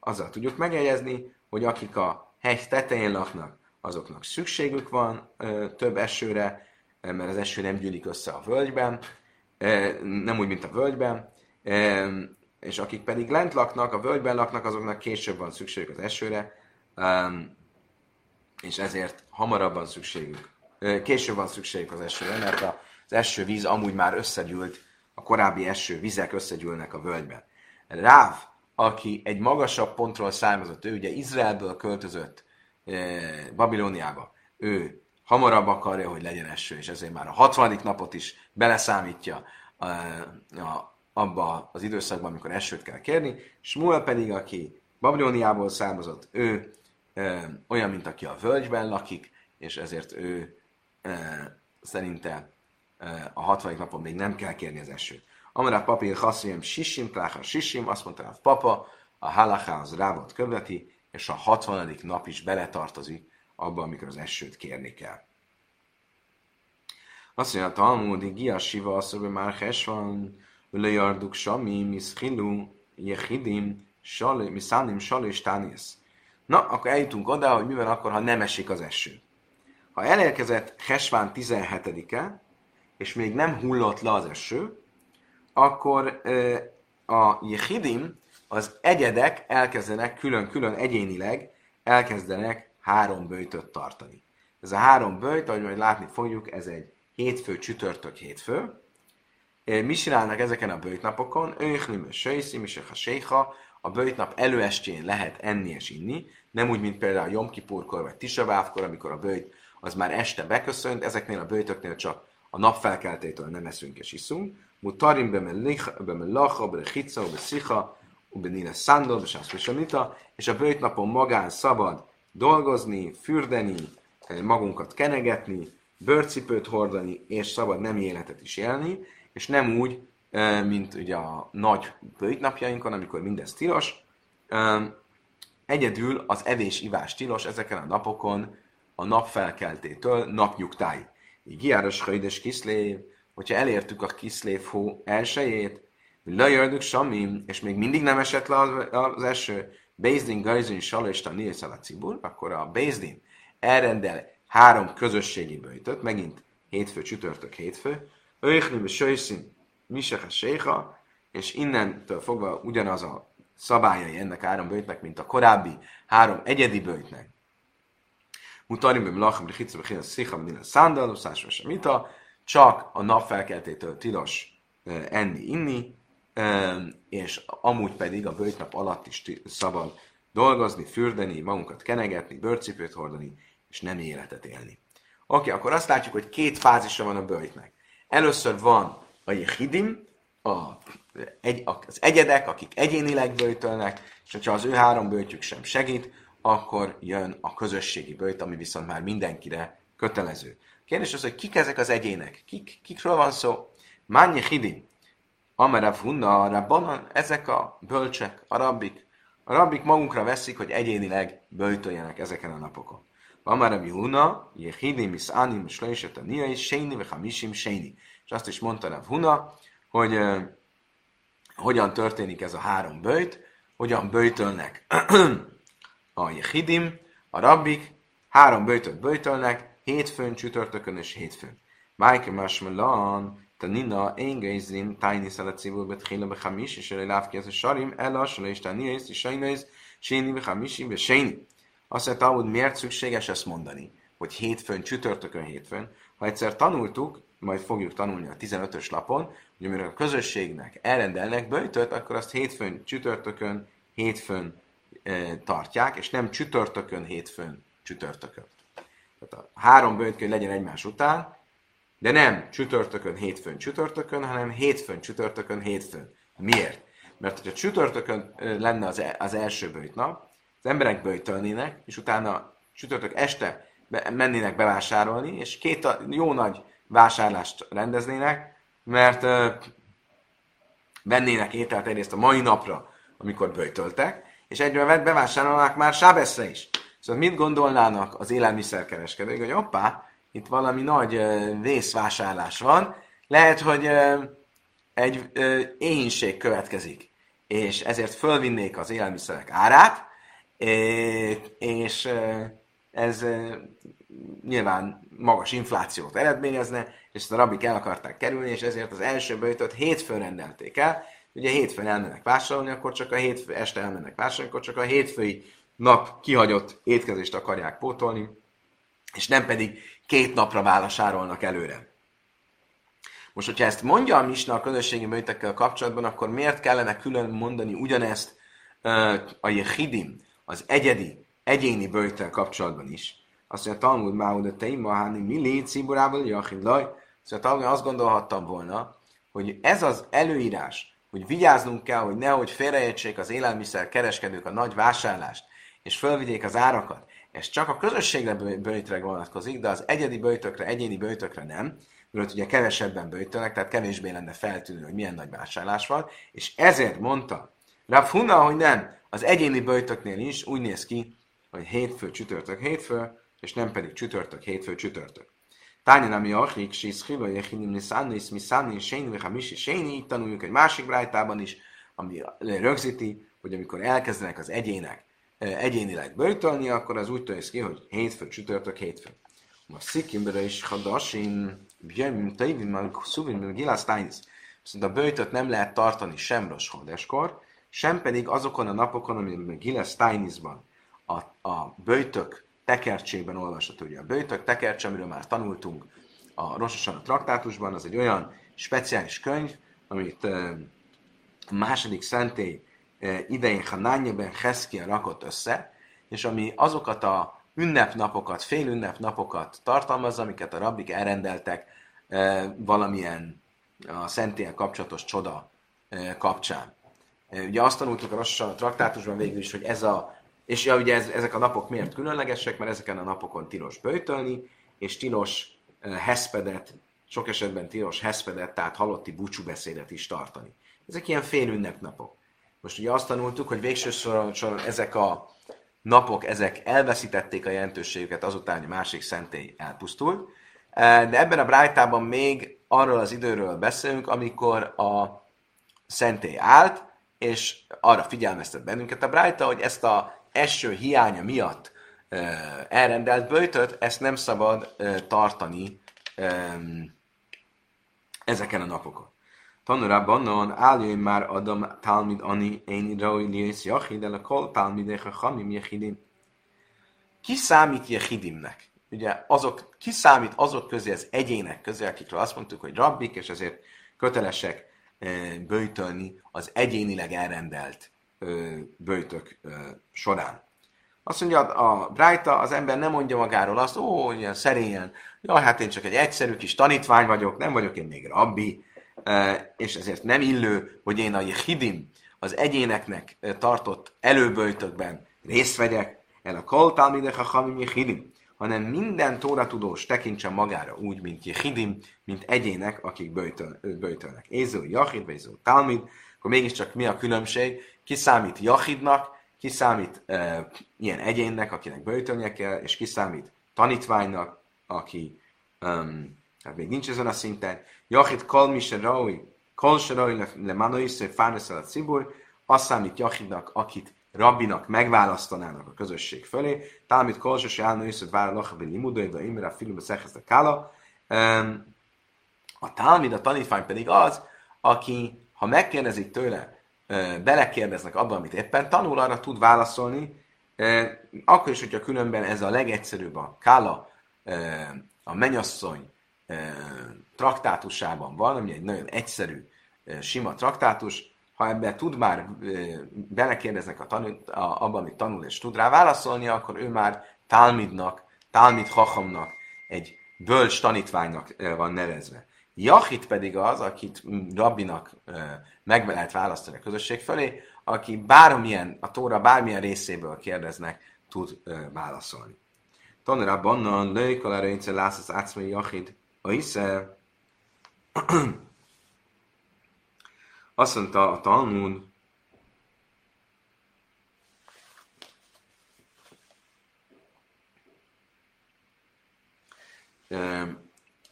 Azzal tudjuk megjegyezni, hogy akik a hegy tetején laknak, azoknak szükségük van ö, több esőre, mert az eső nem gyűlik össze a völgyben, nem úgy, mint a völgyben, és akik pedig lent laknak, a völgyben laknak, azoknak később van szükségük az esőre, és ezért hamarabb van szükségük, később van szükségük az esőre, mert az eső víz amúgy már összegyűlt, a korábbi eső vizek összegyűlnek a völgyben. Ráv, aki egy magasabb pontról származott, ő ugye Izraelből költözött Babilóniába, ő hamarabb akarja, hogy legyen eső, és ezért már a 60. napot is beleszámítja a, a, abba az időszakban, amikor esőt kell kérni. Smuel pedig, aki Babilóniából származott, ő e, olyan, mint aki a völgyben lakik, és ezért ő e, szerinte a 60. napon még nem kell kérni az esőt. Amara papír haszonyem sisim, pláha sisim, azt mondta a papa, a halaká az rávot követi, és a 60. nap is beletartozik abban, amikor az esőt kérni kell. Azt mondja, a Talmud, Gia Siva, azt mondja, már Hesvan, Lejarduk Sami, Mischilu, Jehidim, Miszánim, Sali és Tánisz. Na, akkor eljutunk oda, hogy mi van akkor, ha nem esik az eső. Ha elérkezett Hesván 17-e, és még nem hullott le az eső, akkor a Jehidim, az egyedek elkezdenek külön-külön egyénileg elkezdenek három bőjtöt tartani. Ez a három bőjt, ahogy majd látni fogjuk, ez egy hétfő, csütörtök, hétfő. Mi csinálnak ezeken a bőjtnapokon? Őchlim, söjszi, mi a séha, a bőjtnap előestjén lehet enni és inni, nem úgy, mint például a Jomkipurkor vagy Tisabávkor, amikor a bőjt az már este beköszönt, ezeknél a bőjtöknél csak a napfelkeltétől nem eszünk és iszunk. Mutarim bemelacha, berechica, beszicha, benile szándor, besászpesamita, és a bőjtnapon magán szabad dolgozni, fürdeni, magunkat kenegetni, bőrcipőt hordani, és szabad nem életet is élni, és nem úgy, mint ugye a nagy bőjtnapjainkon, amikor mindez tilos. Egyedül az evés-ivás tilos ezeken a napokon a napfelkeltétől napnyugtáig. Giáros Hajdes Kiszlév, hogyha elértük a Kiszlév hó elsőjét, lejördük Samim, és még mindig nem esett le az eső, Bézdin, Gajzin, Salista, Nilszal a Cibur, akkor a Bézdin elrendel három közösségi bőjtöt, megint hétfő, csütörtök, hétfő, Öjchnim és Söjszin, Misech Séha, és innentől fogva ugyanaz a szabályai ennek három bőjtnek, mint a korábbi három egyedi bőjtnek. Mutarim bim lachem rechitza bechin szicha minden szándal, uszásra semita, csak a napfelkeltétől tilos enni, inni, és amúgy pedig a bőjtnap alatt is szabad dolgozni, fürdeni, magunkat kenegetni, bőrcipőt hordani, és nem életet élni. Oké, okay, akkor azt látjuk, hogy két fázisa van a bőjtnek. Először van a jehidim, a egy, az egyedek, akik egyénileg bőjtölnek, és hogyha az ő három bőjtjük sem segít, akkor jön a közösségi bőjt, ami viszont már mindenkire kötelező. Kérdés az, hogy kik ezek az egyének? Kik, kikről van szó? Mányi hidim, Amarav Hunna, Rabbanan, ezek a bölcsek, a rabbik. A rabbik magunkra veszik, hogy egyénileg böjtöljenek ezeken a napokon. Amarav Hunna, Jehidim, Anim, Slöjset, a Niai, Séni, Hamisim, Séni. És azt is mondta Rav Hunna, hogy hogyan történik ez a három böjt, hogyan böjtölnek a Jehidim, a rabbik, három böjtöt böjtölnek, hétfőn, csütörtökön és hétfőn. Májke Masmelan, Tanina, Engezim, Tajni Szalacibul, Betchila, Bechamis, és Ele Lávki, ez a Sarim, Ella, Sele és Taniesz, és Sajnész, Séni, Bechamisi, Beséni. Azt mondta, hogy miért szükséges ezt mondani, hogy hétfőn, csütörtökön, hétfőn. Ha egyszer tanultuk, majd fogjuk tanulni a 15-ös lapon, hogy amikor a közösségnek elrendelnek böjtöt, akkor azt hétfőn, csütörtökön, hétfőn tartják, és nem csütörtökön, hétfőn, csütörtökön. Tehát a három böjtkönyv legyen egymás után, de nem csütörtökön, hétfőn, csütörtökön, hanem hétfőn, csütörtökön, hétfőn. Miért? Mert hogyha csütörtökön lenne az, e, az első bőjt nap, az emberek bőjtölnének, és utána csütörtök este be, mennének bevásárolni, és két jó nagy vásárlást rendeznének, mert uh, vennének ételt egyrészt a mai napra, amikor bőjtöltek, és egyre bevásárolnák már Sábeszre is. Szóval mit gondolnának az élelmiszerkereskedők, hogy oppá, itt valami nagy vészvásárlás van, lehet, hogy egy éhínség következik, és ezért fölvinnék az élelmiszerek árát, és ez nyilván magas inflációt eredményezne, és ezt a rabik el akarták kerülni, és ezért az első bőjtöt hétfőn rendelték el. Ugye hétfőn elmennek vásárolni, akkor csak a hétfő este elmennek vásárolni, akkor csak a hétfői nap kihagyott étkezést akarják pótolni, és nem pedig két napra válasárolnak előre. Most, hogyha ezt mondja a Misna a közösségi bőjtekkel kapcsolatban, akkor miért kellene külön mondani ugyanezt a Jehidim, az egyedi, egyéni bőjtel kapcsolatban is? Azt mondja, Talmud Máud a Teima Háni Mili Ciburával Jachid Laj. Szóval Talmud azt gondolhattam volna, hogy ez az előírás, hogy vigyáznunk kell, hogy nehogy félreértsék az élelmiszer kereskedők a nagy vásárlást, és fölvigyék az árakat. Ez csak a közösségre bőjtre vonatkozik, de az egyedi bőjtökre, egyéni bőjtökre nem, mert ugye kevesebben bőjtölnek, tehát kevésbé lenne feltűnő, hogy milyen nagy vásárlás van, és ezért mondta Rav hogy nem, az egyéni bőjtöknél is úgy néz ki, hogy hétfő, csütörtök, hétfő, és nem pedig csütörtök, hétfő, csütörtök. Tányan, ami achik, si szchilo, jechinim, niszánni, szmiszánni, séni, hamisi, séni, így tanuljuk egy másik brájtában is, ami rögzíti, hogy amikor elkezdenek az egyének egyénileg bőjtölni, akkor az úgy tűnik ki, hogy hétfő, csütörtök, hétfő. A szikimbre is hadasin, bjemim, taivim, meg szuvim, meg gilász Viszont a bőjtöt nem lehet tartani sem roshódeskor, sem pedig azokon a napokon, amikor Giles Tainisban a, a bőjtök tekercsében olvasható. Ugye a bőjtök tekercs, amiről már tanultunk a Rososan a traktátusban, az egy olyan speciális könyv, amit a második szentély idején Hanányeben Heszkia rakott össze, és ami azokat a ünnepnapokat, fél ünnepnapokat tartalmaz, amiket a rabbik elrendeltek valamilyen a szentélyen kapcsolatos csoda kapcsán. Ugye azt tanultuk a Rososan a traktátusban végül is, hogy ez a és ja, ugye ez, ezek a napok miért különlegesek, mert ezeken a napokon tilos böjtölni, és tilos heszpedet, sok esetben tilos heszpedet, tehát halotti búcsúbeszédet is tartani. Ezek ilyen fél ünnepnapok. Most ugye azt tanultuk, hogy végső soron, soron ezek a napok, ezek elveszítették a jelentőségüket azután, hogy a másik szentély elpusztult. De ebben a brájtában még arról az időről beszélünk, amikor a szentély állt, és arra figyelmeztet bennünket a Brájta, hogy ezt a eső hiánya miatt elrendelt böjtöt, ezt nem szabad tartani ezeken a napokon. Tanulá bannon álljon már adom talmid ani én roi liész jachid el a kol talmidech a chamim jechidim. Ki számít jechidimnek? Ugye azok, ki számít azok közé, az egyének közé, akikről azt mondtuk, hogy rabbik, és ezért kötelesek böjtölni az egyénileg elrendelt böjtök során. Azt mondja a Brájta, az ember nem mondja magáról azt, ó, ilyen szerényen, jaj, hát én csak egy egyszerű kis tanítvány vagyok, nem vagyok én még rabbi, és ezért nem illő, hogy én a jehidim, az egyéneknek tartott előböjtökben részt vegyek, el a kol talmidech a hamim jehidim, hanem minden tóratudós tekintsen magára úgy, mint jehidim, mint egyének, akik böjtöl, böjtölnek. Éző jahid, vagy éző talmid, akkor mégiscsak mi a különbség? Ki számít jahidnak, ki számít e, ilyen egyénnek, akinek böjtölnie kell, és ki számít tanítványnak, aki um, hát még nincs ezen a szinten. Jahid kol se raui, kol se raui le manois, hogy fárneszel a cibur, azt számít Jahidnak, akit rabbinak megválasztanának a közösség fölé. Talmit kolsos állna is, hogy vár lachabi limudai, de imre filmbe szehezte kála. A Talmid, a tanítvány pedig az, aki, ha megkérdezik tőle, belekérdeznek abban, amit éppen tanul, arra tud válaszolni, akkor is, hogyha különben ez a legegyszerűbb a kála, a menyasszony traktátusában van, ami egy nagyon egyszerű, sima traktátus, ha ebbe tud már, belekérdeznek a tanul, a, abban, amit tanul, és tud rá válaszolni, akkor ő már Talmidnak, Talmid Hachamnak, egy bölcs tanítványnak van nevezve. Jachit pedig az, akit rabbinak meg lehet választani a közösség fölé, aki bármilyen, a tóra bármilyen részéből kérdeznek, tud válaszolni. Tanra bannan lőjkal erre lász az átszmai jachid, a hisze azt mondta a Talmud,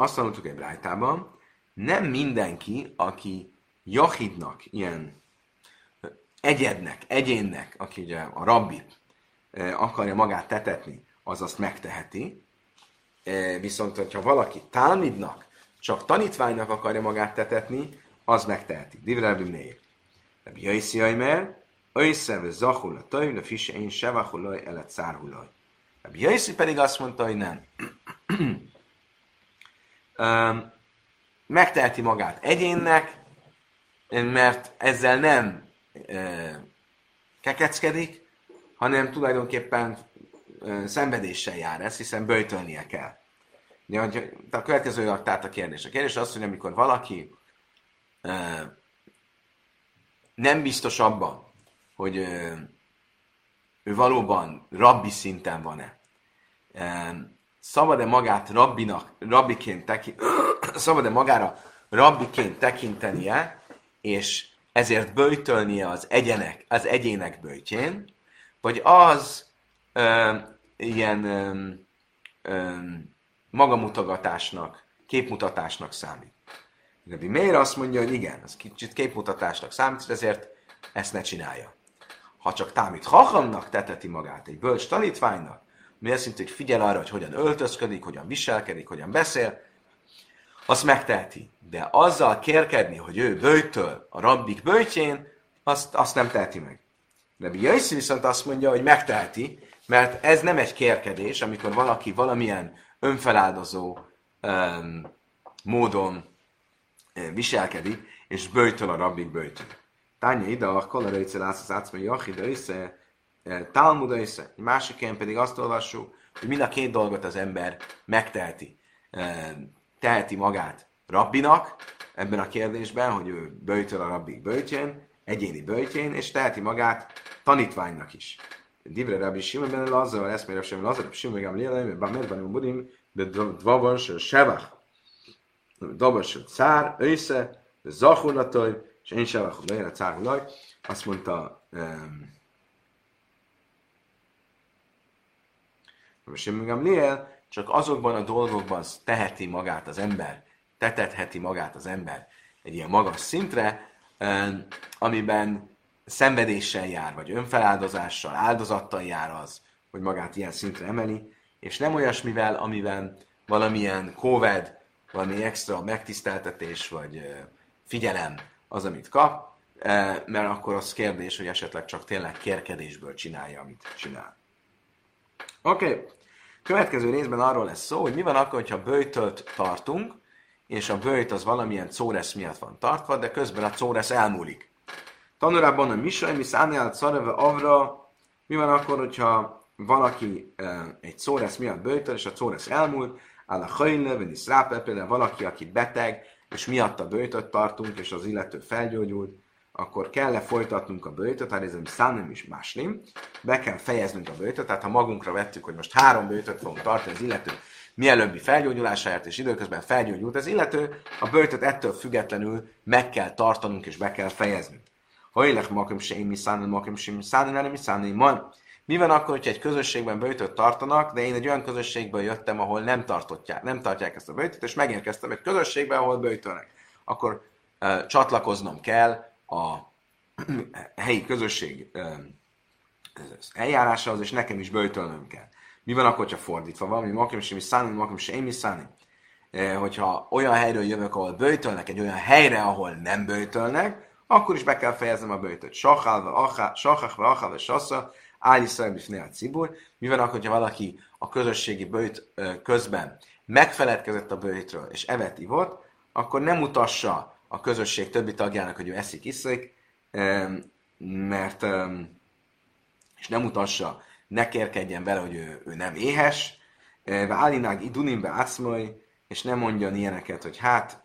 azt tanultuk egy brájtában, nem mindenki, aki jahidnak, ilyen egyednek, egyénnek, aki ugye a rabbit akarja magát tetetni, az azt megteheti. Viszont, hogyha valaki tálmidnak, csak tanítványnak akarja magát tetetni, az megteheti. Divre Rabbi Meir. Rabbi Jaiszi Aimer, Öjsze ve zahul a tajm, de fisse én sevahulaj elet szárhulaj. Rabbi Jaiszi pedig azt mondta, hogy nem. megteheti magát egyénnek, mert ezzel nem kekeckedik, hanem tulajdonképpen szenvedéssel jár ez, hiszen böjtölnie kell. De, a következő tehát a kérdés. A kérdés az, hogy amikor valaki nem biztos abban, hogy ő valóban rabbi szinten van-e. Szabad-e magát rabbinak, rabbiként tekint, szabad-e magára rabbiként tekintenie, és ezért böjtölnie az, egyenek, az egyének böjtjén, vagy az ö, ilyen ö, ö, magamutogatásnak, képmutatásnak számít. Rabbi Meir azt mondja, hogy igen, ez kicsit képmutatásnak számít, ezért ezt ne csinálja. Ha csak támít hachamnak teteti magát, egy bölcs tanítványnak, mi azt jelenti, hogy figyel arra, hogy hogyan öltözködik, hogyan viselkedik, hogyan beszél, azt megteheti. De azzal kérkedni, hogy ő bőjtől a rabbik bőjtjén, azt, azt nem teheti meg. Rabbi Jaiszi viszont azt mondja, hogy megteheti, mert ez nem egy kérkedés, amikor valaki valamilyen önfeláldozó um, módon viselkedik, és bőjtől a rabbik bőjtől. Tánya ide, a lász az átszmai jachida össze, Talmuda össze. Másik helyen pedig azt olvassuk, hogy mind a két dolgot az ember megteheti. Teheti magát rabbinak, ebben a kérdésben, hogy ő bőjtől a rabbik bőjtjén, egyéni bőjtjén, és teheti magát tanítványnak is. Divre Rabbi Simon ben Lazar, eszmére sem Lazar, Simon ben Lélem, ben Medban Budim, de Dvavas Sevach, Dabas cár, ősze, zahulataj, és én akkor a cárhulaj. Azt mondta, um, Simon Gamliel, csak azokban a dolgokban teheti magát az ember, tetetheti magát az ember egy ilyen magas szintre, amiben szenvedéssel jár, vagy önfeláldozással, áldozattal jár az, hogy magát ilyen szintre emeli, és nem olyasmivel, amiben valamilyen kóved, valami extra megtiszteltetés, vagy figyelem az, amit kap, mert akkor az kérdés, hogy esetleg csak tényleg kérkedésből csinálja, amit csinál. Oké, okay. Következő részben arról lesz szó, hogy mi van akkor, hogyha bőjtölt tartunk, és a bőjt az valamilyen córesz miatt van tartva, de közben a córesz elmúlik. Tanulában a Misaj, mi szánjál szareve avra, mi van akkor, hogyha valaki egy szóresz miatt bőjtöl, és a szóresz elmúlt, áll a hajnle, vagy például valaki, aki beteg, és miatta bőjtöt tartunk, és az illető felgyógyult, akkor kell-e folytatnunk a bőjtöt, hát ez szánim is máslim, be kell fejeznünk a bőjtöt, tehát ha magunkra vettük, hogy most három bőjtöt fogunk tartani az illető mielőbbi felgyógyulásáért, és időközben felgyógyult az illető, a bőjtöt ettől függetlenül meg kell tartanunk és be kell fejeznünk. Ha élek makim se mi száni, makim se mi száni, nem mi száni, man. Mi van akkor, hogyha egy közösségben bőjtöt tartanak, de én egy olyan közösségből jöttem, ahol nem, tartotják, nem tartják ezt a bőjtöt, és megérkeztem egy közösségbe, ahol bőjtölnek. Akkor csatlakoznom kell a helyi közösség uh, eljárásához, és nekem is bőjtölnöm kell. Mi van akkor, ha fordítva van, mi makim sem száni, makim sem száni? Hogyha olyan helyről jövök, ahol bőjtölnek, egy olyan helyre, ahol nem bőjtölnek, akkor is be kell fejeznem a bőjtöt. Sachachva, achal, és sassa, áll Iszrael a cibur. Mi van akkor, ha valaki a közösségi bőjt közben megfeledkezett a bőjtről, és evet ivott, akkor nem mutassa a közösség többi tagjának, hogy ő eszik, iszik, mert és nem mutassa, ne kérkedjen vele, hogy ő, ő nem éhes, Válinág idunimbe átszmoly, és nem mondjon ilyeneket, hogy hát,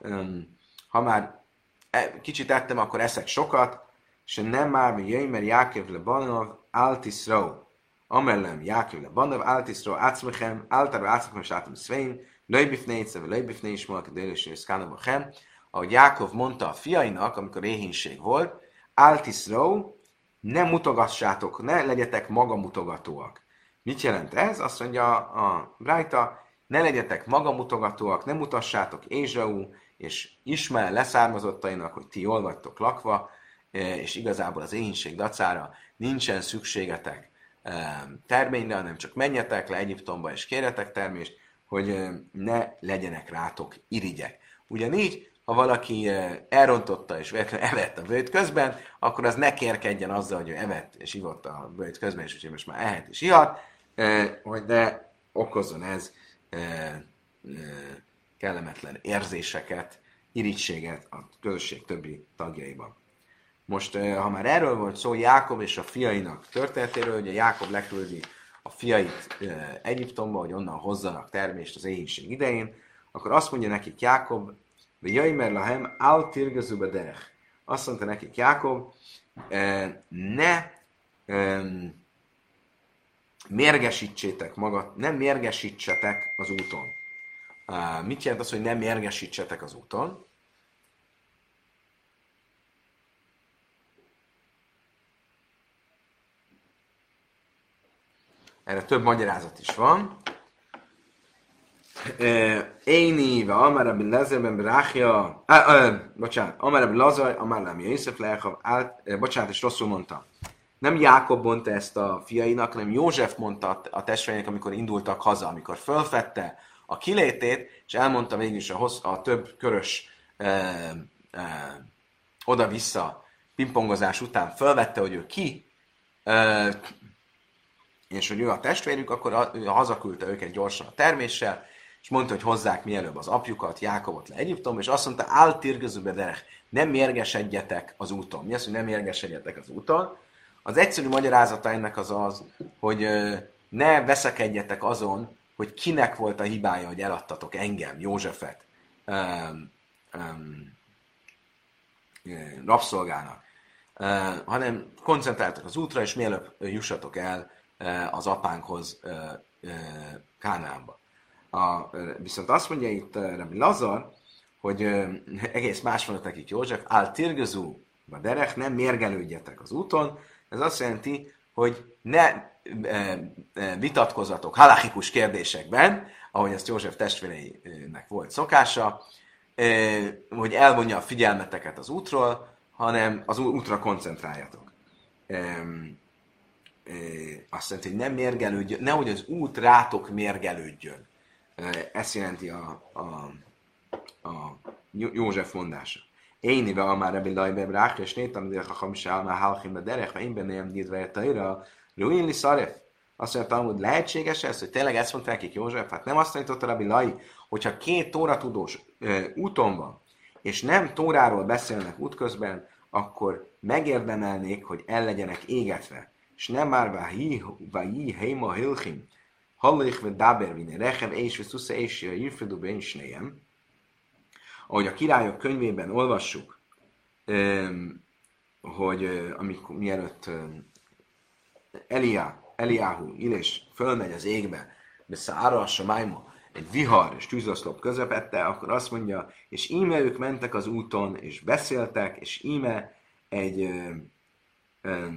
ha már e, kicsit ettem, akkor eszek sokat, és nem már mi jöjj, mert Jákev le Banov, Altisro, amellem Jákev le Banov, Altisro, Ácmechem, Általában Ácmechem, és Átom Szvein, Löjbifnéce, vagy Löjbifné is Malka Délés és Szkánabachem, ahogy Jákov mondta a fiainak, amikor éhínség volt, Altisro, ne mutogassátok, ne legyetek magamutogatóak. Mit jelent ez? Azt mondja a Brájta, ne legyetek magamutogatóak, ne mutassátok Ézsau és Ismael leszármazottainak, hogy ti jól vagytok lakva, e, és igazából az éhínség dacára nincsen szükségetek e, terményre, hanem csak menjetek le Egyiptomba és kérjetek termést, hogy e, ne legyenek rátok irigyek. Ugyanígy ha valaki elrontotta és evett a bőjt közben, akkor az ne kérkedjen azzal, hogy ő evett és ivott a bőjt közben, és úgyhogy most már ehet és ihat, hogy ne okozzon ez kellemetlen érzéseket, irítséget a közösség többi tagjaiban. Most, ha már erről volt szó, Jákob és a fiainak történetéről, a Jákob leküldi a fiait Egyiptomba, hogy onnan hozzanak termést az éhínség idején, akkor azt mondja nekik Jákob, Jaimer lahem al tirgazú derech. Azt mondta nekik Jákob, ne mérgesítsétek magat, nem mérgesítsetek az úton. Mit jelent az, hogy nem mérgesítsetek az úton? Erre több magyarázat is van. Éni, ve Amar Rabbi Lezer ben Berachia, bocsánat, Amar Rabbi Lazar, Amar Rabbi Yosef Lechav, bocsánat, és rosszul mondtam. Nem Jákob mondta ezt a fiainak, hanem József mondta a testvéreinek, amikor indultak haza, amikor fölfette a kilétét, és elmondta mégis a, hossz, a több körös e, e, oda-vissza pingpongozás után fölvette, hogy ő ki, e, és hogy ő a testvérük, akkor hazaküldte őket gyorsan a terméssel, és mondta, hogy hozzák mielőbb az apjukat, Jákobot le Egyiptom, és azt mondta, áltirgözőbe derek, nem mérgesedjetek az úton. Mi az, hogy nem mérgesedjetek az úton? Az egyszerű magyarázata ennek az az, hogy ne veszekedjetek azon, hogy kinek volt a hibája, hogy eladtatok engem, Józsefet, um, um, rabszolgának, uh, hanem koncentráltak az útra, és mielőbb jussatok el uh, az apánkhoz uh, Kánába. A, viszont azt mondja itt Rabbi Lazar, hogy egész más van nekik József, áll tirgözú, a derek, nem mérgelődjetek az úton. Ez azt jelenti, hogy ne vitatkozatok halachikus kérdésekben, ahogy ezt József testvéreinek volt szokása, hogy elvonja a figyelmeteket az útról, hanem az útra koncentráljatok. Azt jelenti, hogy nem mérgelődjön, nehogy az út rátok mérgelődjön. Ezt jelenti a, a, a József mondása. Én éve a már Rebbi Lajbe Brach, és néztem, hogy a Hamisá már Halchim Derech, ha én bennem nyitva Taira, Ruin Szaref. Azt mondja, hogy lehetséges ez, hogy tényleg ezt mondta nekik József? Hát nem azt tanította Rabbi Lai, hogyha két tóra tudós úton van, és nem tóráról beszélnek útközben, akkor megérdemelnék, hogy el legyenek égetve. És nem már váhi, heima hilchim, Hallich ve daber vine rechev és ve szusza és snejem. Ahogy a királyok könyvében olvassuk, hogy amikor mielőtt Elia, Eliáhu, Ilés fölmegy az égbe, Beszára a Samájma, egy vihar és tűzoszlop közepette, akkor azt mondja, és íme ők mentek az úton, és beszéltek, és íme egy ö, ö,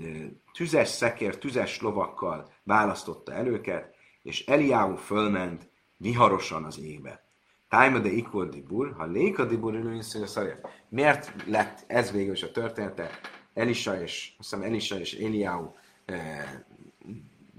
ö, tüzes szekér, tüzes lovakkal választotta el őket, és Eliáhu fölment viharosan az égbe. Tájma de dibur, ha léka dibur ülőnsző Miért lett ez végül is a története? Elisa és, azt hiszem Elisa és Eliáhu eh,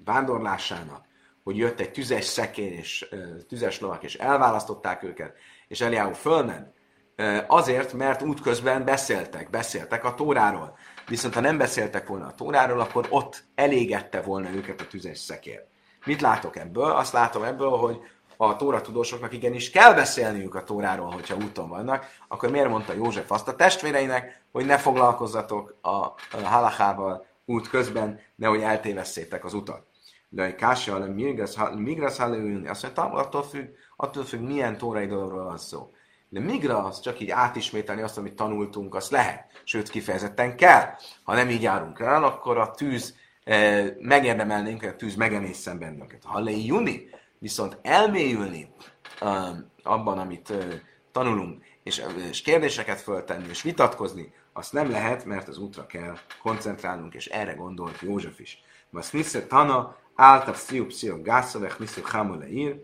vándorlásának, hogy jött egy tüzes szekér és eh, tüzes lovak, és elválasztották őket, és Eliáhu fölment, eh, azért, mert útközben beszéltek, beszéltek a Tóráról. Viszont ha nem beszéltek volna a Tóráról, akkor ott elégette volna őket a tüzes szekér. Mit látok ebből? Azt látom ebből, hogy a Tóra tudósoknak igenis kell beszélniük a Tóráról, hogyha úton vannak, akkor miért mondta József azt a testvéreinek, hogy ne foglalkozzatok a halachával út közben, nehogy eltévesszétek az utat. Egy kása, a migras hallőülni, azt mondja, attól függ, attól függ, milyen tórai dologról van szó. De migra az csak így átismételni azt, amit tanultunk, az lehet. Sőt, kifejezetten kell. Ha nem így járunk el, akkor a tűz eh, megérdemelnénk, hogy a tűz megemészen bennünket. Ha le juni, Viszont elmélyülni uh, abban, amit uh, tanulunk, és, és kérdéseket föltenni, és vitatkozni, azt nem lehet, mert az útra kell koncentrálnunk, és erre gondolt József is. Mas Tana, által Sziu Psziu Gászavech, Niszer Hamole ír.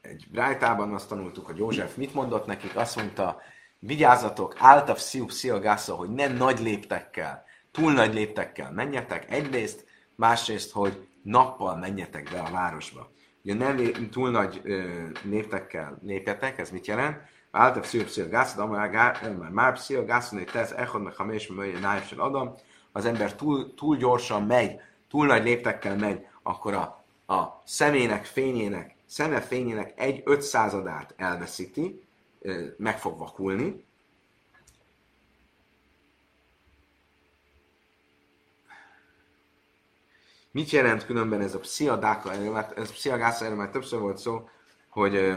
Egy brájtában azt tanultuk, hogy József mit mondott nekik, azt mondta, vigyázzatok, áltav Sziu Psziu Gásza, hogy nem nagy léptekkel, túl nagy léptekkel menjetek, egyrészt, másrészt, hogy nappal menjetek be a városba. Ugye nem túl nagy léptekkel lépjetek, ez mit jelent? Által pszichopszia gászad, már pszichopszia gászad, hogy tesz echod meg hamés, mert nájfsel adom, az ember túl, túl gyorsan megy, túl nagy léptekkel megy, akkor a, a szemének fényének, szeme fényének egy ötszázadát elveszíti, meg fog vakulni, Mit jelent különben ez a psziadáka, ez a psziagásza, erről már többször volt szó, hogy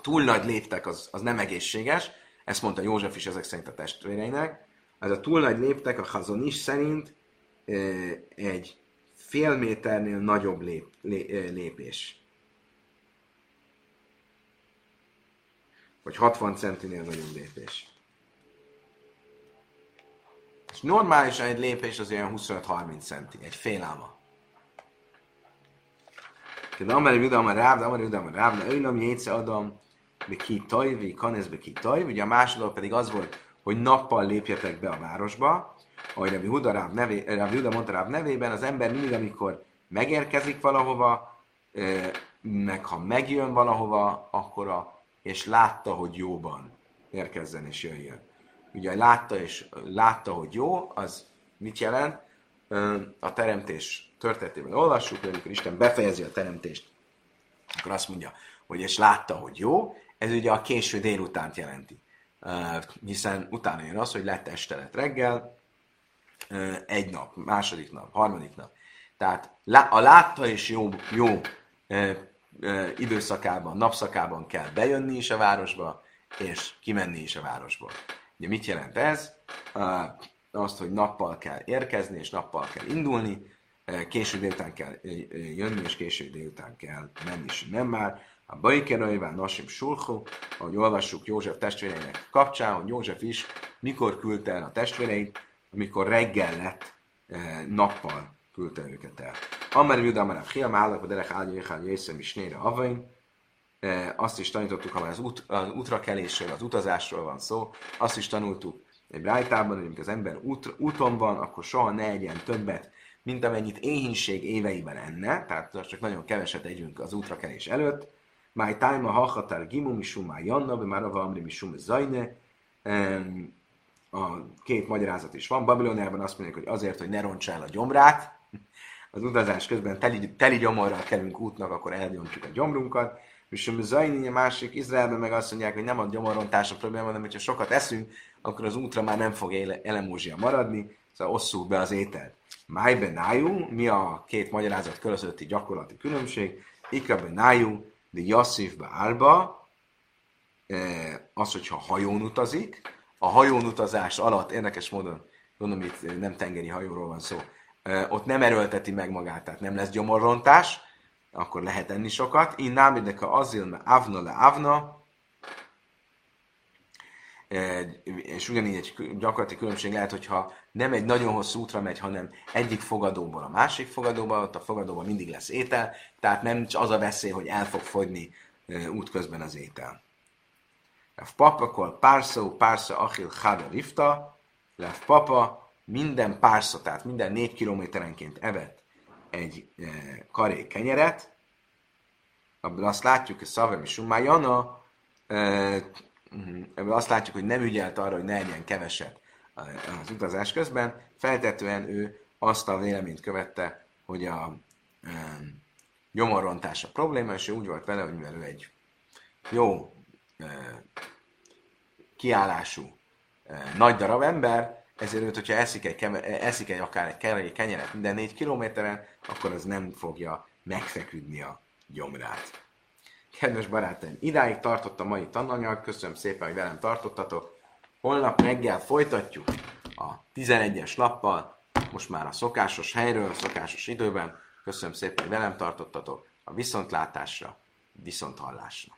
túl nagy léptek az, az nem egészséges, ezt mondta József is ezek szerint a testvéreinek. Ez a túl nagy léptek a hazon is szerint egy fél méternél nagyobb lép, lé, lépés. Vagy 60 centinél nagyobb lépés. És normálisan egy lépés az olyan 25-30 centi, egy fél álma. De amely Juda, amely Ráv, de amely Juda, amely Ráv, de öjlöm, jétsze adom, be ki tajvi, kanesz be ki tajvi. Ugye a másodok pedig az volt, hogy nappal lépjetek be a városba, ahogy Rabbi Huda, Ráv, nevé, Rabbi Huda mondta Ráv nevében, az ember mindig, amikor megérkezik valahova, meg ha megjön valahova, akkor a, és látta, hogy jóban érkezzen és jöjjön ugye látta, és látta, hogy jó, az mit jelent? A teremtés történetében olvassuk, hogy amikor Isten befejezi a teremtést, akkor azt mondja, hogy és látta, hogy jó, ez ugye a késő délutánt jelenti. Hiszen utána jön az, hogy lett este, lett reggel, egy nap, második nap, harmadik nap. Tehát a látta és jó, jó időszakában, napszakában kell bejönni is a városba, és kimenni is a városból. Ugye mit jelent ez? Azt, hogy nappal kell érkezni, és nappal kell indulni, késő délután kell jönni, és késő délután kell menni, és nem már. A Bajkerajván Nasim Sulchu, ahogy olvassuk József testvéreinek kapcsán, hogy József is mikor küldte el a testvéreit, amikor reggel lett, nappal küldte őket el. Amár Juda, Amár Fiam, Állak, a Derek Ágyé, Ágyé, Észem, Isnére, Avain, azt is tanítottuk, ha már az, út, az útrakelésről, az utazásról van szó, azt is tanultuk egy rájtában, hogy amikor az ember út, úton van, akkor soha ne egyen többet, mint amennyit éhínség éveiben enne, tehát csak nagyon keveset együnk az útrakelés előtt. Máj tájma hallhatár gimum isum már janna, már a amri isum zajne. A két magyarázat is van. Babiloniában azt mondják, hogy azért, hogy ne ronts el a gyomrát, az utazás közben teli, teli gyomorral kelünk útnak, akkor elgyontjuk a gyomrunkat. És a Zaini, a másik Izraelben meg azt mondják, hogy nem a gyomorontás a probléma, hanem hogyha sokat eszünk, akkor az útra már nem fog ele- elemózsia maradni, szóval osszuk be az ételt. Májbenájú, mi a két magyarázat közötti gyakorlati különbség? Ikabenájú, de Yassifbe Álba, az, hogyha hajón utazik, a hajón utazás alatt, érdekes módon, gondolom itt nem tengeri hajóról van szó, ott nem erőlteti meg magát, tehát nem lesz gyomorrontás, akkor lehet enni sokat. Én nem a azil, avna le avna, és ugyanígy egy gyakorlati különbség lehet, hogyha nem egy nagyon hosszú útra megy, hanem egyik fogadóból a másik fogadóba, ott a fogadóban mindig lesz étel, tehát nem az a veszély, hogy el fog fogyni útközben az étel. Lev papa kol párszó, párszó achil chada rifta, lev papa minden párszó, tehát minden négy kilométerenként evett egy e, karé kenyeret, abban azt látjuk, hogy Szavem és Sumájana, e, ebből azt látjuk, hogy nem ügyelt arra, hogy ne egyen keveset az utazás közben, feltetően ő azt a véleményt követte, hogy a gyomorrontás a probléma, és ő úgy volt vele, hogy mivel ő egy jó kiállású e, nagy darab ember, ezért őt, hogyha eszik egy, keme, eszik egy akár egy kenyeret, kenyeret minden négy kilométeren, akkor az nem fogja megfeküdni a gyomrát. Kedves barátaim, idáig tartott a mai tananyag, köszönöm szépen, hogy velem tartottatok. Holnap reggel folytatjuk a 11-es lappal, most már a szokásos helyről, a szokásos időben. Köszönöm szépen, hogy velem tartottatok. A viszontlátásra, viszonthallásra.